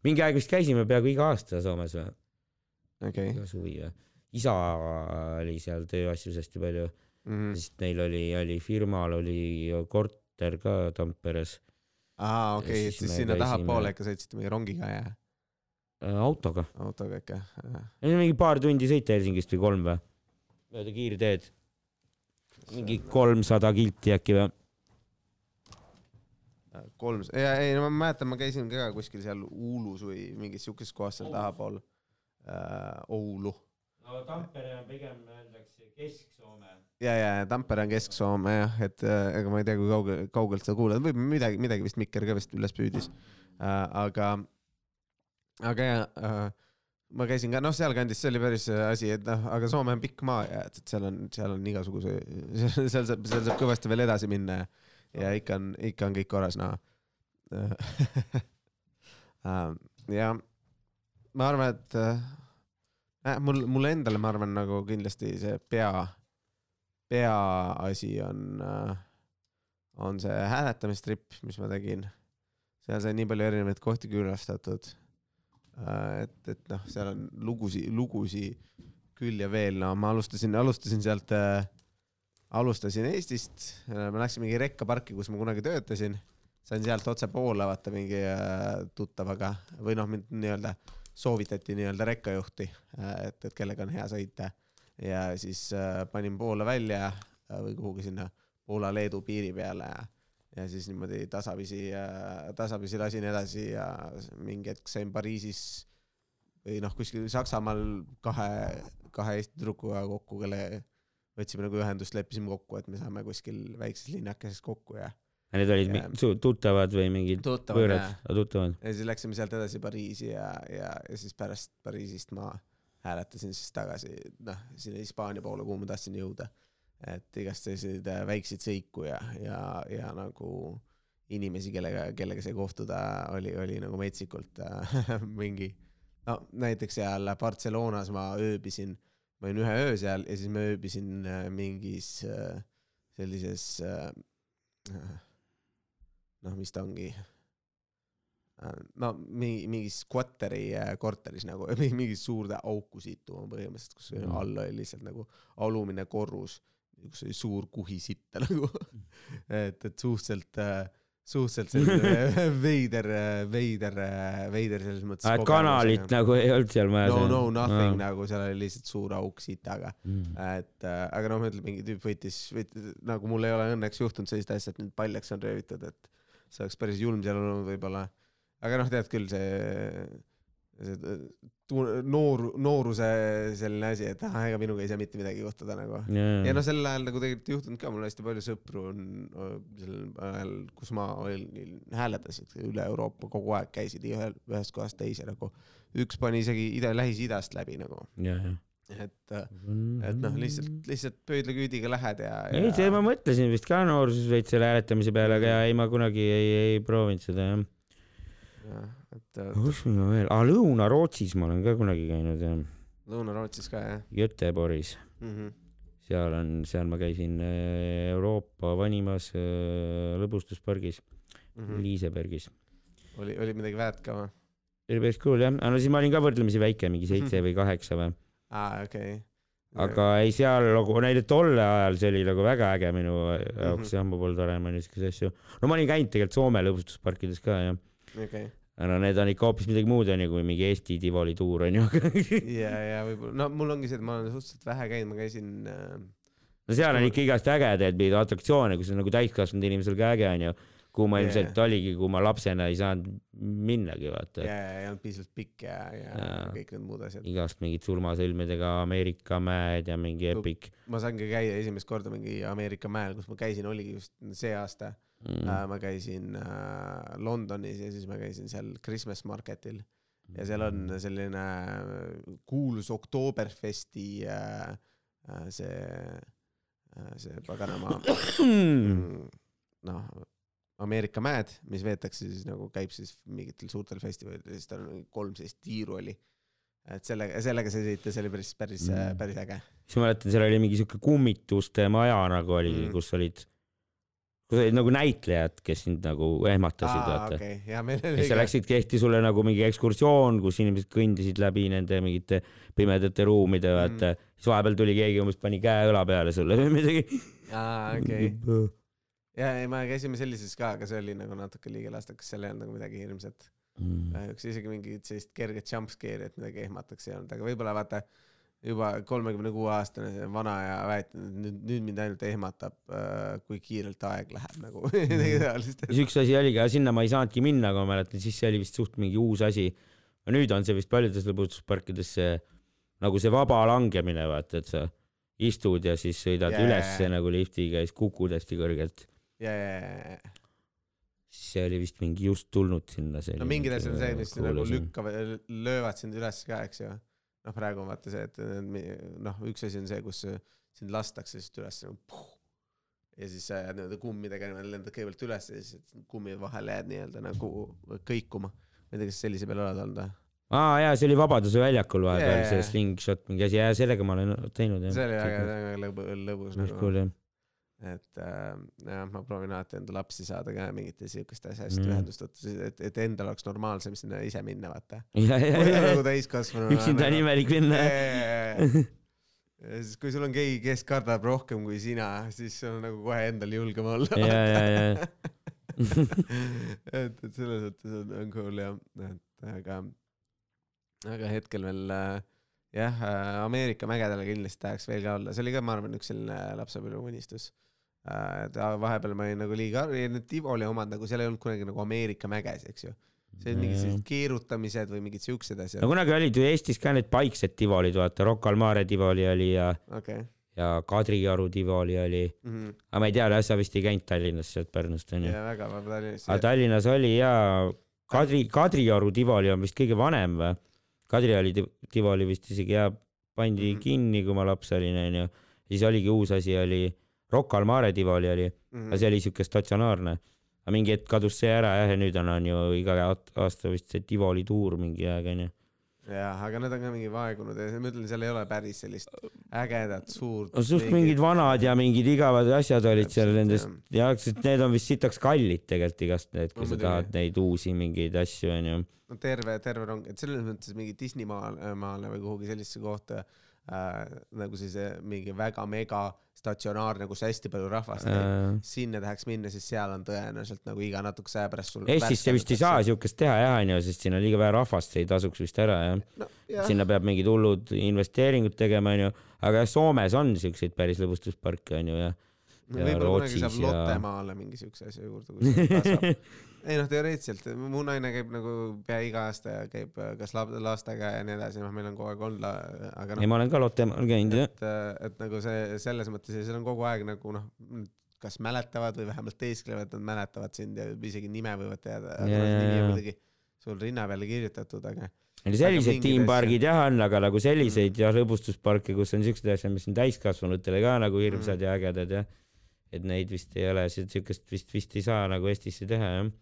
mingi aeg vist käisime peaaegu iga aasta Soomes või okay.. iga suvi või. isa oli seal tööasjus hästi palju mm. -hmm. siis neil oli, oli firmal oli korter ka Tamperes. aa, okei okay,, et siis sinna tahapoole ikka sõitsite mingi rongiga ja autoga. autoga ikka? mingi paar tundi sõita Helsingist või kolm või? mööda kiirteed. mingi kolmsada kilti äkki või? kolm, ja ei no ma mäletan, ma käisin ka kuskil seal Uulus või mingis siukeses kohas seal tahapool äh,, Oulu. no Tampere on pigem öeldakse Kesk-Soome. ja, ja Tampere on Kesk-Soome jah, et äh, ega ma ei tea, kui kaugel, kaugelt sa kuulad, võib midagi, midagi vist Mikker ka vist üles püüdis äh,. aga aga ja äh, ma käisin ka, noh, sealkandis, see oli päris äh, asi, et noh, aga Soome on pikk maa ja et, et seal on, seal on igasuguse, seal saab, seal saab kõvasti veel edasi minna ja, ja ikka on, ikka on kõik korras, noh. Ja ma arvan, et äh, mul, mulle endale, ma arvan, nagu kindlasti see pea, peaasi on äh,, on see hääletamistrip, mis ma tegin. seal sai nii palju erinevaid kohti külastatud. Äh, et, et noh, seal on lugusi, lugusi küll ja veel, no ma alustasin, alustasin sealt äh,, alustasin Eestist. Äh,, ma läksin mingi rekkaparki, kus ma kunagi töötasin, sain sealt otse poole vaata mingi äh, tuttavaga. Või noh, mind nii-öelda soovitati nii-öelda rekkajuhti äh,, et, et kellega on hea sõita. Ja siis äh, panin Poola välja äh, või kuhugi sinna Poola-Leedu piiri peale. ja ja siis niimoodi tasapisi, tasapisi lasin edasi ja mingi hetk sain Pariisis või noh, kuskil Saksamaal kahe, kahe Eesti tüdrukuga kokku, kelle võtsime nagu ühendust, leppisime kokku, et me saame kuskil väikses linnakeses kokku ja. ja need olid ja, tuttavad või mingid võõrad, tuttavad? ja siis läksime sealt edasi Pariisi ja, ja, ja siis pärast Pariisist ma hääletasin siis tagasi, noh, sinna Hispaania poole, kuhu ma tahtsin jõuda et igast selliseid väikseid sõiku ja, ja, ja nagu inimesi, kellega, kellega sai kohtuda, oli, oli nagu metsikult äh, mingi. no näiteks seal Barcelonas ma ööbisin, ma olin ühe öö seal ja siis ma ööbisin äh, mingis äh, sellises noh, mis ta ongi no mingi, mingi squatteri korteris nagu, mingi suurde auku situ põhimõtteliselt, kus mm. all oli lihtsalt nagu alumine korrus oli suur kuhi sitta nagu et, et suhteliselt äh, suhteliselt selline veider, veider, veider selles mõttes. et kanalit nagu ei olnud seal majas? no, no nothing no. nagu, seal oli lihtsalt suur auk sitaga mm.. et äh, aga noh, ütlen, mingi tüüp võttis, võttis, nagu mul ei ole õnneks juhtunud sellist asja, et nüüd paljaks on röövitud, et see oleks päris julm seal olnud võib-olla aga noh, tead küll see, noor, nooruse selline asi, et ah, ega minuga ei saa mitte midagi juhtuda nagu. ja noh, sel ajal nagu tegelikult juhtunud ka, mul hästi palju sõpru on sel ajal, kus ma olin, hääletasid üle Euroopa kogu aeg, käisid ühel, ühest kohast teise nagu. üks pani isegi ida, Lähis-Idast läbi nagu, jah, jah. et, et noh, lihtsalt, lihtsalt pöidlaküüdiga lähed ja, ja. ei, see ma mõtlesin vist ka noorsuses veits selle hääletamise peale, aga ei, ma kunagi ei, ei proovinud seda jah. jah, et kus ma veel, aa Lõuna-Rootsis ma olen ka kunagi käinud jah, Lõuna-Rootsis ka jah Göteborgis, mm. -hmm. seal on, seal ma käisin äh, Euroopa vanimas äh, lõbustuspargis Mm mm., -hmm. Liisebergis. oli, oli midagi väärt ka või? oli päris cool jah, aga no siis ma olin ka võrdlemisi väike, mingi seitse või kaheksa või, aa, okei. aga ei seal nagu näiteks tol ajal see oli nagu väga äge minu jaoks Mhm. jah, ma polnud varem niisuguseid asju, no ma olin käinud tegelikult Soome lõbustusparkides ka jah, aga no need on ikka hoopis midagi muud onju kui mingi Eesti Tivoli tuur onju ja, ja võib-olla, no mul ongi see, et ma olen suhteliselt vähe käinud, ma käisin äh, no seal on ikka igast ägedaid mingeid atraktsioone, kus on nagu täiskasvanud inimesel ka äge onju, kuhu ma ilmselt oligi, kuhu ma lapsena ei saanud minnagi vaata. Ja, ja ei olnud piisavalt pikk ja, ja Jaa. kõik need muud asjad. igast mingid surmasõlmedega Ameerika mäed ja mingi epic. ma saingi käia esimest korda mingi Ameerika mäel, kus ma käisin, oligi just see aasta mm. mm.. ma käisin äh, Londonis ja siis ma käisin seal Christmas Marketil ja seal on selline äh, kuulus Oktoberfesti äh, äh, see äh,, see paganama mm, noh, Ameerika mäed, mis veetakse siis nagu käib siis mingitel suurtel festivalidel, siis tal on mingi kolm sellist tiiru oli. et sellega, sellega sai sõita, see oli päris, päris Mm. mm., päris äge. siis ma mäletan, seal oli mingi siuke kummituste maja nagu oli mm. Mm., kus olid, kus olid nagu näitlejad, kes sind nagu ehmatasid, aa, vaata. okei, ja ja sa läksid, tehti sulle nagu mingi ekskursioon, kus inimesed kõndisid läbi nende mingite pimedate ruumide, vaata mm.. siis vahepeal tuli keegi umbes pani käe õla peale sulle või midagi. aa, okei. ja, ei, me käisime sellises ka, aga see oli nagu natuke liiga lastekas, seal ei olnud nagu midagi hirmsat. Mm. kahjuks isegi mingit sellist kerget jumpscare'i, et midagi ehmataks ei olnud, aga võib-olla vaata juba kolmekümne kuue aastane vana ja väetanud, et nüüd, nüüd mind ainult ehmatab, kui kiirelt aeg läheb nagu midagi taolist. siis üks asi oligi, aga sinna ma ei saanudki minna, aga ma mäletan, siis see oli vist suht mingi uus asi. no nüüd on see vist paljudes lõbustusparkides see nagu see vaba langemine, vaata, et sa istud ja siis sõidad yeah. ülesse nagu liftiga ja siis kukud hästi kõrgelt. siis see oli vist mingi just tulnud sinna. no mingid asjad on see, mis nagu. lükkavad, löövad sind üles ka, eks ju. noh, praegu on vaata see, et noh, üks asi on see, kus sind lastakse lihtsalt üles nagu ja siis sa jääd nii-öelda kummidega niimoodi lendad kõigepealt üles ja siis kummide vahele jääd nii-öelda nagu kõikuma. ma ei tea, kas sellise peal oled olnud või? aa jaa, see oli Vabaduse väljakul vahepeal yeah, see slingshot mingi asi ja sellega ma olen teinud jah. see oli väga, väga lõbu, lõbus päris nagu cool jah. Et äh, jah, ma proovin alati enda lapsi saada ka mingite siukeste asjadest Mm. ühendust võtta, et, et endal oleks normaalsem sinna ise minna, vaata. nagu täiskasvanu. üksinda on imelik minna. siis, kui sul on keegi, kes kardab rohkem kui sina, siis on nagu kohe endal julgem olla. et, et selles mõttes on, on cool jah, et aga, aga hetkel veel äh, jah, Ameerika mägedele kindlasti tahaks veel ka olla, see oli ka, ma arvan, üks selline lapsepõlve unistus. Et a- vahepeal ma olin nagu liiga, need Tivoli omad nagu seal ei olnud kunagi nagu Ameerika mäges, eks ju. see olid mingid sellised keerutamised või mingid siuksed asjad no. kunagi olid ju Eestis ka need paiksed Tivolid, vaata Rocca al Mare Tivoli oli ja, okei. ja Kadrioru Tivoli oli, aga ma ei tea, sa vist ei käinud Tallinnas sealt Pärnust onju. ja väga, ma Tallinnas. aga Tallinnas oli ja Kadri, Kadrioru Tivoli on vist kõige vanem või? Kadrioru ti- Tivoli vist isegi jah, pandi Mhm. kinni, kui ma laps olin onju. siis oligi uus asi oli Rocca al Mare Tivoli oli, Mhm. aga see oli siuke statsionaarne. aga mingi hetk kadus see ära jah ja nüüd on, on ju iga aasta vist see Tivoli tuur mingi aeg onju. jah, aga need on ka mingi vaegunud ja ma ütlen, seal ei ole päris sellist ägedat suurt. no suht mingid vanad ja mingid igavad asjad olid seal nendest jah, sest need on vist sitaks kallid tegelikult igast need, kui No sa tahad neid uusi mingeid asju onju. no terve, terve rong, et selles mõttes mingi Disney maale, maale või kuhugi sellisesse kohta äh, nagu siis äh, mingi väga mega statsionaarne, kus hästi palju rahvast Äh, sinna tahaks minna, siis seal on tõenäoliselt nagu iga natukese aja pärast sul Eestisse vist ei saa siukest teha jah onju, sest siin on liiga vähe rahvast, see ei tasuks vist ära jah. no,. jah, sinna peab mingid hullud investeeringud tegema onju, aga jah, Soomes on siukseid päris lõbustusparke onju ja võib-olla kunagi saab ja... Lottemaale mingi siukse asja juurde, kui see kasvab ei noh, teoreetiliselt mu naine käib nagu pea iga aasta ja käib äh, kas lastega ja nii edasi, noh, meil on kogu aeg olnud, aga noh. ei, ma olen ka Lottemaal käinud jah. et, äh, et nagu see selles mõttes ja seal on kogu aeg nagu noh, kas mäletavad või vähemalt teesklevad, et nad mäletavad sind ja isegi nime võivad teada, aga yeah. nimi on muidugi sul rinna peale kirjutatud, aga sellised tiimpargid jah on, aga nagu selliseid mm. ja rõõmustusparke, kus on siuksed asjad, mis on täiskasvanutele ka nagu hirmsad mm. ja ägedad jah. Et neid vist ei ole, siukest vist vist ei saa nagu Eestisse teha jah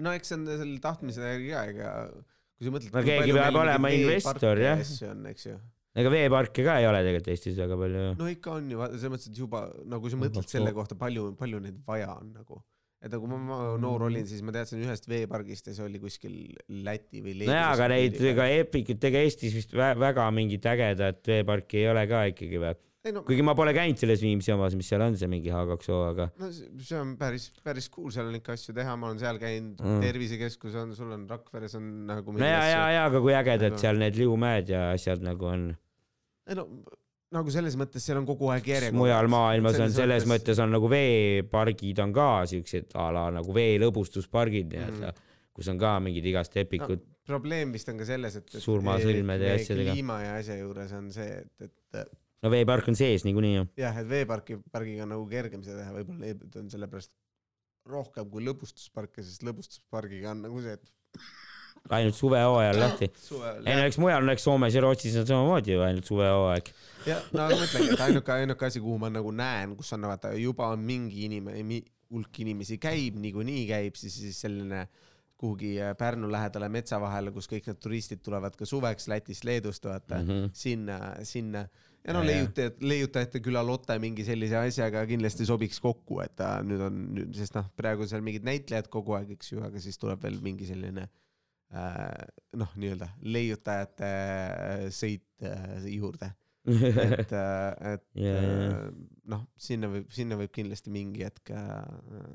no eks see on selle tahtmise järgi ka, ega kui sa mõtled. no keegi peab olema investor jah. eks ju ega veeparke ka ei ole tegelikult Eestis väga palju. no ikka on ju, selles mõttes, et juba nagu kui sa mõtled selle kohta, palju, palju neid vaja on nagu et nagu ma, ma noor olin, siis ma teadsin ühest veepargist ja see oli kuskil Läti või Leedus. nojaa, aga neid, ega Epicut, ega Eestis vist väga mingit ägedat veeparki ei ole ka ikkagi või? No, kuigi ma pole käinud selles Viimsi omas, mis seal on, see mingi H2O, aga. no see on päris, päris cool, seal on ikka asju teha, ma olen seal käinud mm., tervisekeskus on, sul on Rakveres on nagu. no ja, ja, ja, aga kui ägedad nagu... seal need liumäed ja asjad nagu on. ei no nagu selles mõttes seal on kogu aeg järjekord. mujal maailmas selles on selles mõttes... mõttes on nagu veepargid on ka siuksed a la nagu veelõbustuspargid nii-öelda mm., kus on ka mingid igast epikud no,. probleem vist on ka selles, et, et. surmasõlmede ja asjadega. kliima ja asja juures on see, et, et no veepark on sees niikuinii ju. jah, et veeparki, pargiga on nagu kergem seda teha, võib-olla on sellepärast rohkem kui lõbustusparke, sest lõbustuspargiga on nagu see, et ainult suvehooajal lahti. ei no eks mujal, no eks Soomes ja Rootsis on samamoodi ju ainult suvehooaeg. jah, no aga mõtlengi, et ainuke, ainuke asi, kuhu ma nagu näen, kus on vaata juba on mingi inimene, hulk inimesi käib, niikuinii käib, siis, siis selline kuhugi äh, Pärnu lähedale metsa vahele, kus kõik need turistid tulevad ka suveks Lätist, Leedust, vaata mm, -hmm. sinna, sinna ja no leiutajad, leiutajate küla Lotte mingi sellise asjaga kindlasti sobiks kokku, et ta nüüd on, sest noh, praegu seal mingid näitlejad kogu aeg, eks ju, aga siis tuleb veel mingi selline äh, noh, nii-öelda leiutajate äh, sõit äh, juurde. et, äh, et yeah, noh, sinna võib, sinna võib kindlasti mingi hetk äh,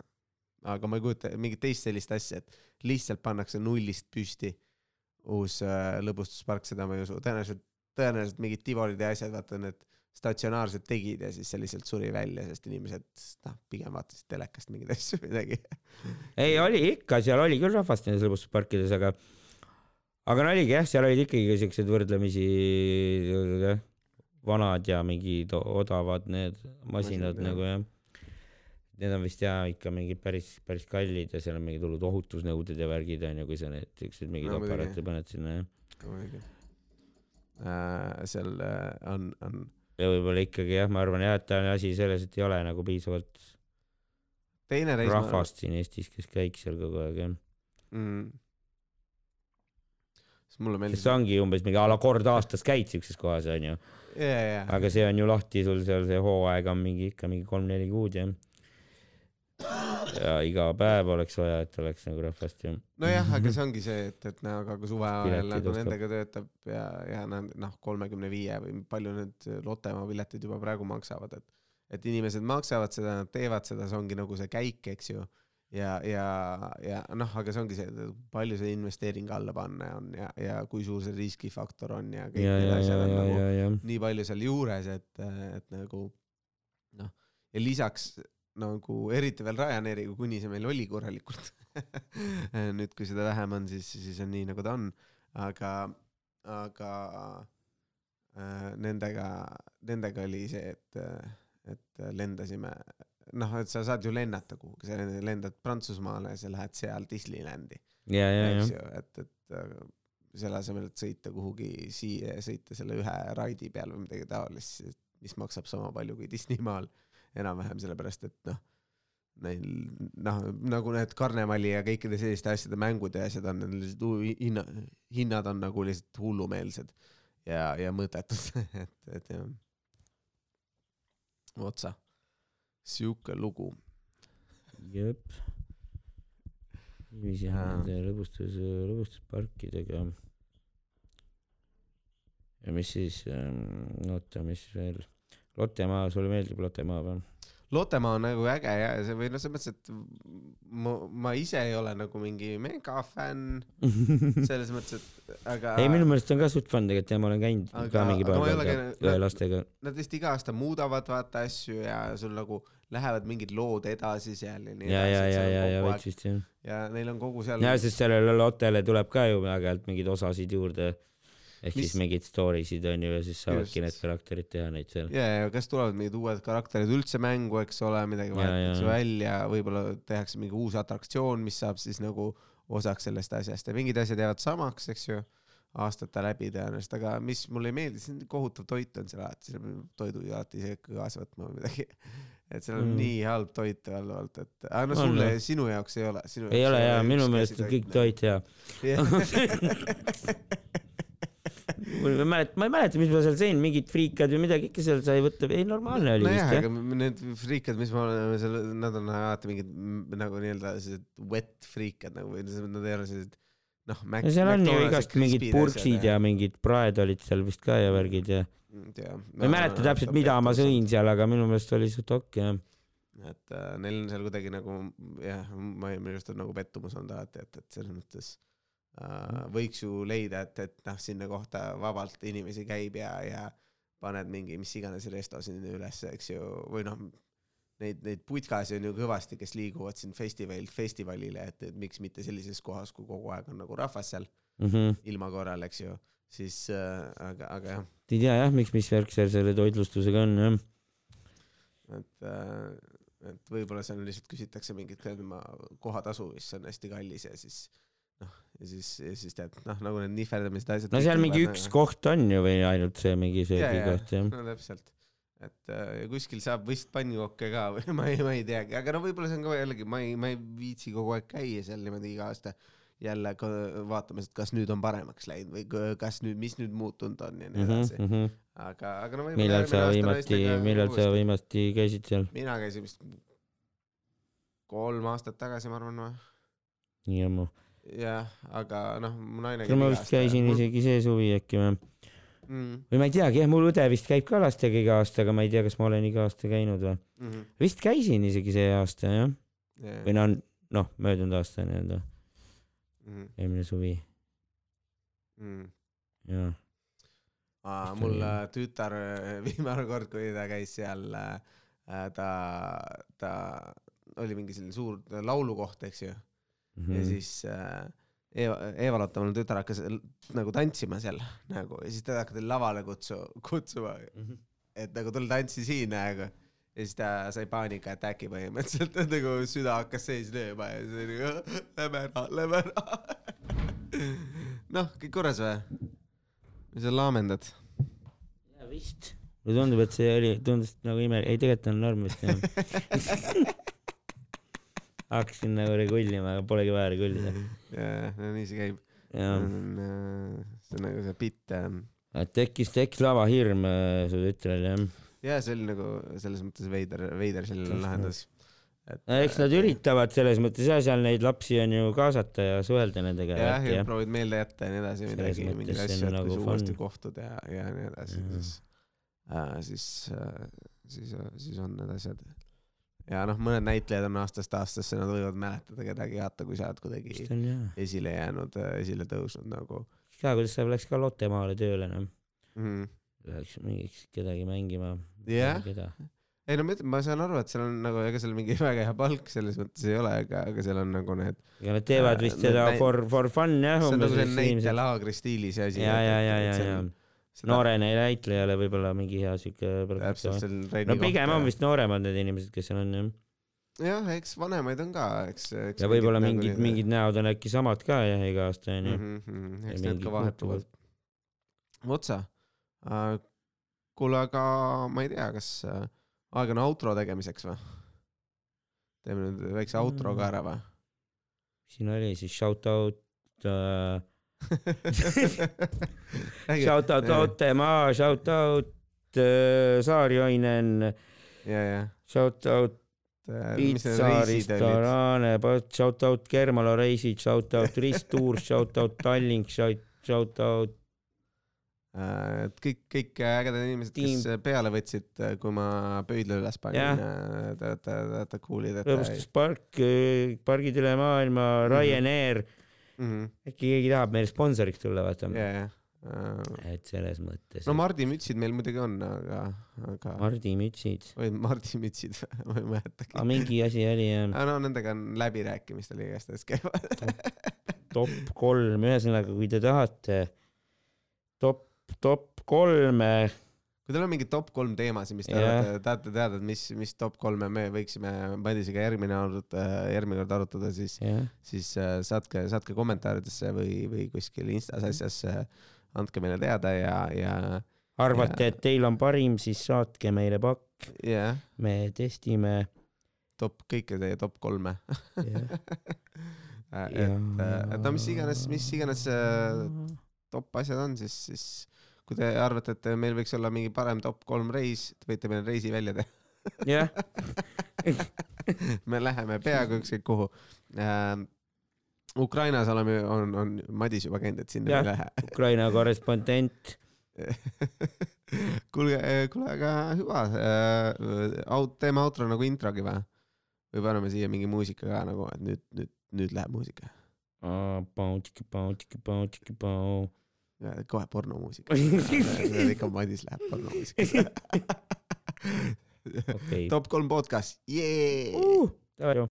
aga ma ei kujuta mingit teist sellist asja, et lihtsalt pannakse nullist püsti uus äh, lõbustuspark, seda ma ei usu, tõenäoliselt tõenäoliselt mingid Tivolid ja asjad, vaata need statsionaarsed tegid ja siis see lihtsalt suri välja, sest inimesed noh, pigem vaatasid telekast mingeid asju või midagi. ei, oli ikka, seal oli küll rahvast nendes lõbustusparkides, aga aga no oligi jah, seal olid ikkagi siuksed võrdlemisi vanad ja mingid odavad need masinad Masin, nagu jah. Need on vist jaa ikka mingid päris, päris kallid ja seal on mingid hullud ohutusnõuded ja värgid onju, kui sa need siukseid mingeid no, aparaate paned sinna jah äh, seal äh, on, on. ja võib-olla ikkagi jah, ma arvan jah, et on asi selles, et ei ole nagu piisavalt teine reis rahvast siin Eestis, kes käiks seal kogu aeg jah mm.. sest mulle meeldib. see ongi umbes mingi a la kord aastas käid siukses kohas onju. aga see on ju lahti sul seal see hooaeg on mingi ikka mingi kolm-neli kuud jah ja iga päev oleks vaja, et oleks nagu rahvast ju. nojah, aga see ongi see, et, et noh, aga kui suve ajal nagu nendega töötab ja, ja noh, kolmekümne viie või palju need Lottemaa piletid juba praegu maksavad, et, et inimesed maksavad seda, nad teevad seda, see ongi nagu see käik, eks ju. ja, ja, ja noh, aga see ongi see, palju see investeering alla panna on ja, ja kui suur see riskifaktor on ja kõik ja, need asjad on nagu nii palju seal juures, et, et nagu noh, ja lisaks nagu eriti veel Ryanairiga, kuni see meil oli korralikult. Nüüd, kui seda vähem on, siis, siis on nii, nagu ta on, aga, aga äh, nendega, nendega oli see, et, et lendasime, noh, et sa saad ju lennata kuhugi, sa lendad Prantsusmaale ja sa lähed seal Disneylandi. eks ju, et, et äh, selle asemel, et sõita kuhugi siia ja sõita selle ühe raidi peal või midagi taolist, mis maksab sama palju kui Disneymaal enam-vähem sellepärast, et noh, neil noh, nagu need karnevali ja kõikide selliste asjade mängud ja asjad on, lihtsalt hinna, hinnad on nagu lihtsalt hullumeelsed ja, ja mõttetud et, et jah. otsa, sihuke lugu. jep. niiviisi on nende lõbustus, lõbustusparkidega. ja mis siis, ähm, oota, mis veel Lottemaa, sulle meeldib Lottemaa või? Lottemaa on nagu äge ja see või noh, selles mõttes, et ma, ma ise ei ole nagu mingi megafänn selles mõttes, et aga. ei, minu meelest on ka suht fun tegelikult ja ma olen käinud aga, ka mingi paar korda lastega. Nad vist iga aasta muudavad vaata asju ja sul nagu lähevad mingid lood edasi seal ja nii ja, ja, ja, ja, ja kogu veits vist jah. ja neil on kogu seal ja, sest sellele lotele tuleb ka ju aeg-ajalt mingeid osasid juurde. Ehk Mis- siis mingeid story sid on ju ja siis saavadki need karakterid teha neid seal. ja, ja kas tulevad mingid uued karakterid üldse mängu, eks ole, midagi vahetatakse ja. välja, võib-olla tehakse mingi uus atraktsioon, mis saab siis nagu osaks sellest asjast ja mingid asjad jäävad samaks, eks ju, aastate läbi tõenäoliselt, aga mis mulle ei meeldi, see on kohutav toit on seal alati, seal peab toidu ju alati ise kaasa võtma või midagi. et seal on Mm. nii halb toit valdavalt, et aga no sulle sinu jaoks ei ole. ei ole jaa, minu meelest on kõik toit hea. ma ei mäleta, ma ei mäleta, mis ma seal sõin, mingid friikad või midagi ikka seal sai võtta, ei normaalne oli nojah, vist aga jah. m- need friikad, mis me oleme seal, nad on alati mingid nagu nii-öelda sellised wet friikad nagu või nad ei ole sellised noh. no seal on ju igast mingid purksid ja mingid praed olid seal vist ka ja värgid ja ma ei mäleta täpselt, mida ma sõin seal, aga minu meelest oli suht okk jah. et äh, neil on seal kuidagi nagu jah, ma minu arust on nagu pettumus olnud alati, et, et selles mõttes äh, võiks ju leida, et, et noh, sinna kohta vabalt inimesi käib ja, ja paned mingi mis iganes resto sinna ülesse, eks ju, või noh, neid, neid putkasid on ju kõvasti, kes liiguvad siin festivalilt festivalile, et, et miks mitte sellises kohas, kui kogu aeg on nagu rahvas seal Mhm. ilma korral, eks ju, siis äh, aga, aga jah, ei tea jah, miks, mis värk seal selle toitlustusega on jah. et äh, et võib-olla seal lihtsalt küsitakse mingit kohatasu, mis on hästi kallis ja siis noh, ja siis, ja siis tead noh, nagu need nihverdamised asjad. no seal mingi üks koht on ju või ainult see mingi söögikoht jah. no täpselt, et äh, kuskil saab vist pannkokke ka või ma ei, ma ei teagi, aga no võib-olla see on ka jällegi, ma ei, ma ei viitsi kogu aeg käia seal niimoodi iga aasta jälle vaatamas, et kas nüüd on paremaks läinud või kas nüüd, mis nüüd muutunud on ja nii edasi, aga, aga no võib-olla millal sa viimati, millal sa viimati käisid seal? mina käisin vist kolm aastat tagasi, ma arvan või nii ammu. jah, aga noh, mu naine ma vist käisin isegi see suvi äkki või? mm,. või ma ei teagi jah, mul õde vist käib ka lastega iga aasta, aga ma ei tea, kas ma olen iga aasta käinud või. Mm -hmm. vist käisin isegi see aasta jah, yeah. või no, noh, möödunud aasta nii-öelda, mm eelmine suvi, -hmm. jah. Mul jah. äh, tütar äh, viimane kord, kui ta käis seal, ta, ta oli mingi selline suur laulukoht, eks ju, Mhm. ja siis äh, Eva, Eva-Lotta, mul tütar hakkas nagu tantsima seal nagu ja siis teda hakati lavale kutsu-, kutsuma, Mhm. et nagu tule tantsi siin nagu ja siis ta sai paanikaataki põhimõtteliselt, et nagu süda hakkas sees lööma ja siis oli nagu lähme ära, lähme ära. noh, kõik korras või? või sa laamendad? ja vist. mulle tundub, et see oli, tundus nagu ime, ei tegelikult on norm vist jah. hakkasin nagu regullima, aga polegi vaja regullida. jaa, no nii see käib. jah, see on nagu see bitt. tekkis, tekkis lavahirm äh, su tütrel jah. jaa, see oli nagu selles mõttes veider, veider selline lahendus. no eks nad üritavad selles mõttes jah, seal neid lapsi on ju kaasata ja suhelda nendega. jah, ja proovid meelde jätta ja nii edasi, midagi, mingeid asju, et nagu kui sa uuesti kohtud ja, ja nii edasi, siis äh,, siis äh,, siis, siis on need asjad. Ja noh, mõned näitlejad on aastast aastasse, nad võivad mäletada kedagi, vaata, kui sa oled kuidagi esile jäänud, esile tõusnud nagu ka, kuidas sa läks ka Lottemaale tööle noh. mm.. Läheks mingiks kedagi mängima. Jah. keda. ei no ma ütlen, ma saan aru, et seal on nagu, ega seal mingi väga hea palk selles mõttes ei ole, aga, aga seal on nagu need, ja nad teevad Äh, vist need seda näit- for, for fun jah. see on nagu see näitelaagri stiilis asi. ja, ja, ja, ja, ja noorene näitlejale võib-olla mingi hea siuke. täpselt, see on no pigem on vist nooremad need inimesed, kes seal on jah. jah, eks vanemaid on ka, eks, eks. ja võib-olla mingid, mingid näod on äkki samad ka jah, iga aasta onju. mm. -hmm, Ja eks need ka vahetuvad. otsa uh,. kuule, aga ma ei tea, kas uh, aeg on outro tegemiseks või? teeme nüüd väikse outro ka ära või? siin oli siis shout out uh,, shout out Lottemaa, shout out uh, Saarjoinen, ja, ja. shout out Pitsa restorane, shout out Germalo reisid, shout out Ristuur, shout out Tallink, shout, out Äh, et kõik, kõik ägedad inimesed, kes peale võtsid, kui ma pöidla üles panin, te olete, te olete cool'id, et. rõõmustuspark, pargid üle maailma, Ryanair, Mhm. äkki keegi tahab meile sponsoriks tulla, vaata. ja, ja, et selles mõttes no Mardi mütsid meil muidugi on, aga, aga. Mardi mütsid. või Mardi mütsid ma ei mäletagi. aga mingi asi oli jah. no nendega on läbirääkimistel igastahes käivad top kolm, ühesõnaga, kui te tahate top, top kolme kui teil on mingi top kolm teemasid, mis te yeah. arvate, tahate teada, et mis, mis top kolme me võiksime Madisega järgmine arutada, järgmine kord arutada, siis yeah., siis äh, saatke, saatke kommentaaridesse või, või kuskil Instas asjas, andke meile teada ja, ja. arvate, et teil on parim, siis saatke meile pakk yeah.. me testime. top, kõike teie top kolme yeah. et, et no mis iganes, mis iganes äh, top asjad on, siis, siis kui te arvate, et meil võiks olla mingi parem top kolm reis, te võite meile reisi välja teha. jah. me läheme peaaegu ükskõik kuhu äh,. Ukrainas oleme, on, on Madis juba käinud, et sinna ei lähe. Ukraina korrespondent kuulge, äh, kuule, aga hüva äh,. Out, teeme outro nagu introgi või? või paneme siia mingi muusika ka nagu, et nüüd, nüüd, nüüd läheb muusika. Kohe pornomuusika ikka Madis läheb pornomuusika okay. top kolm podcast, jee!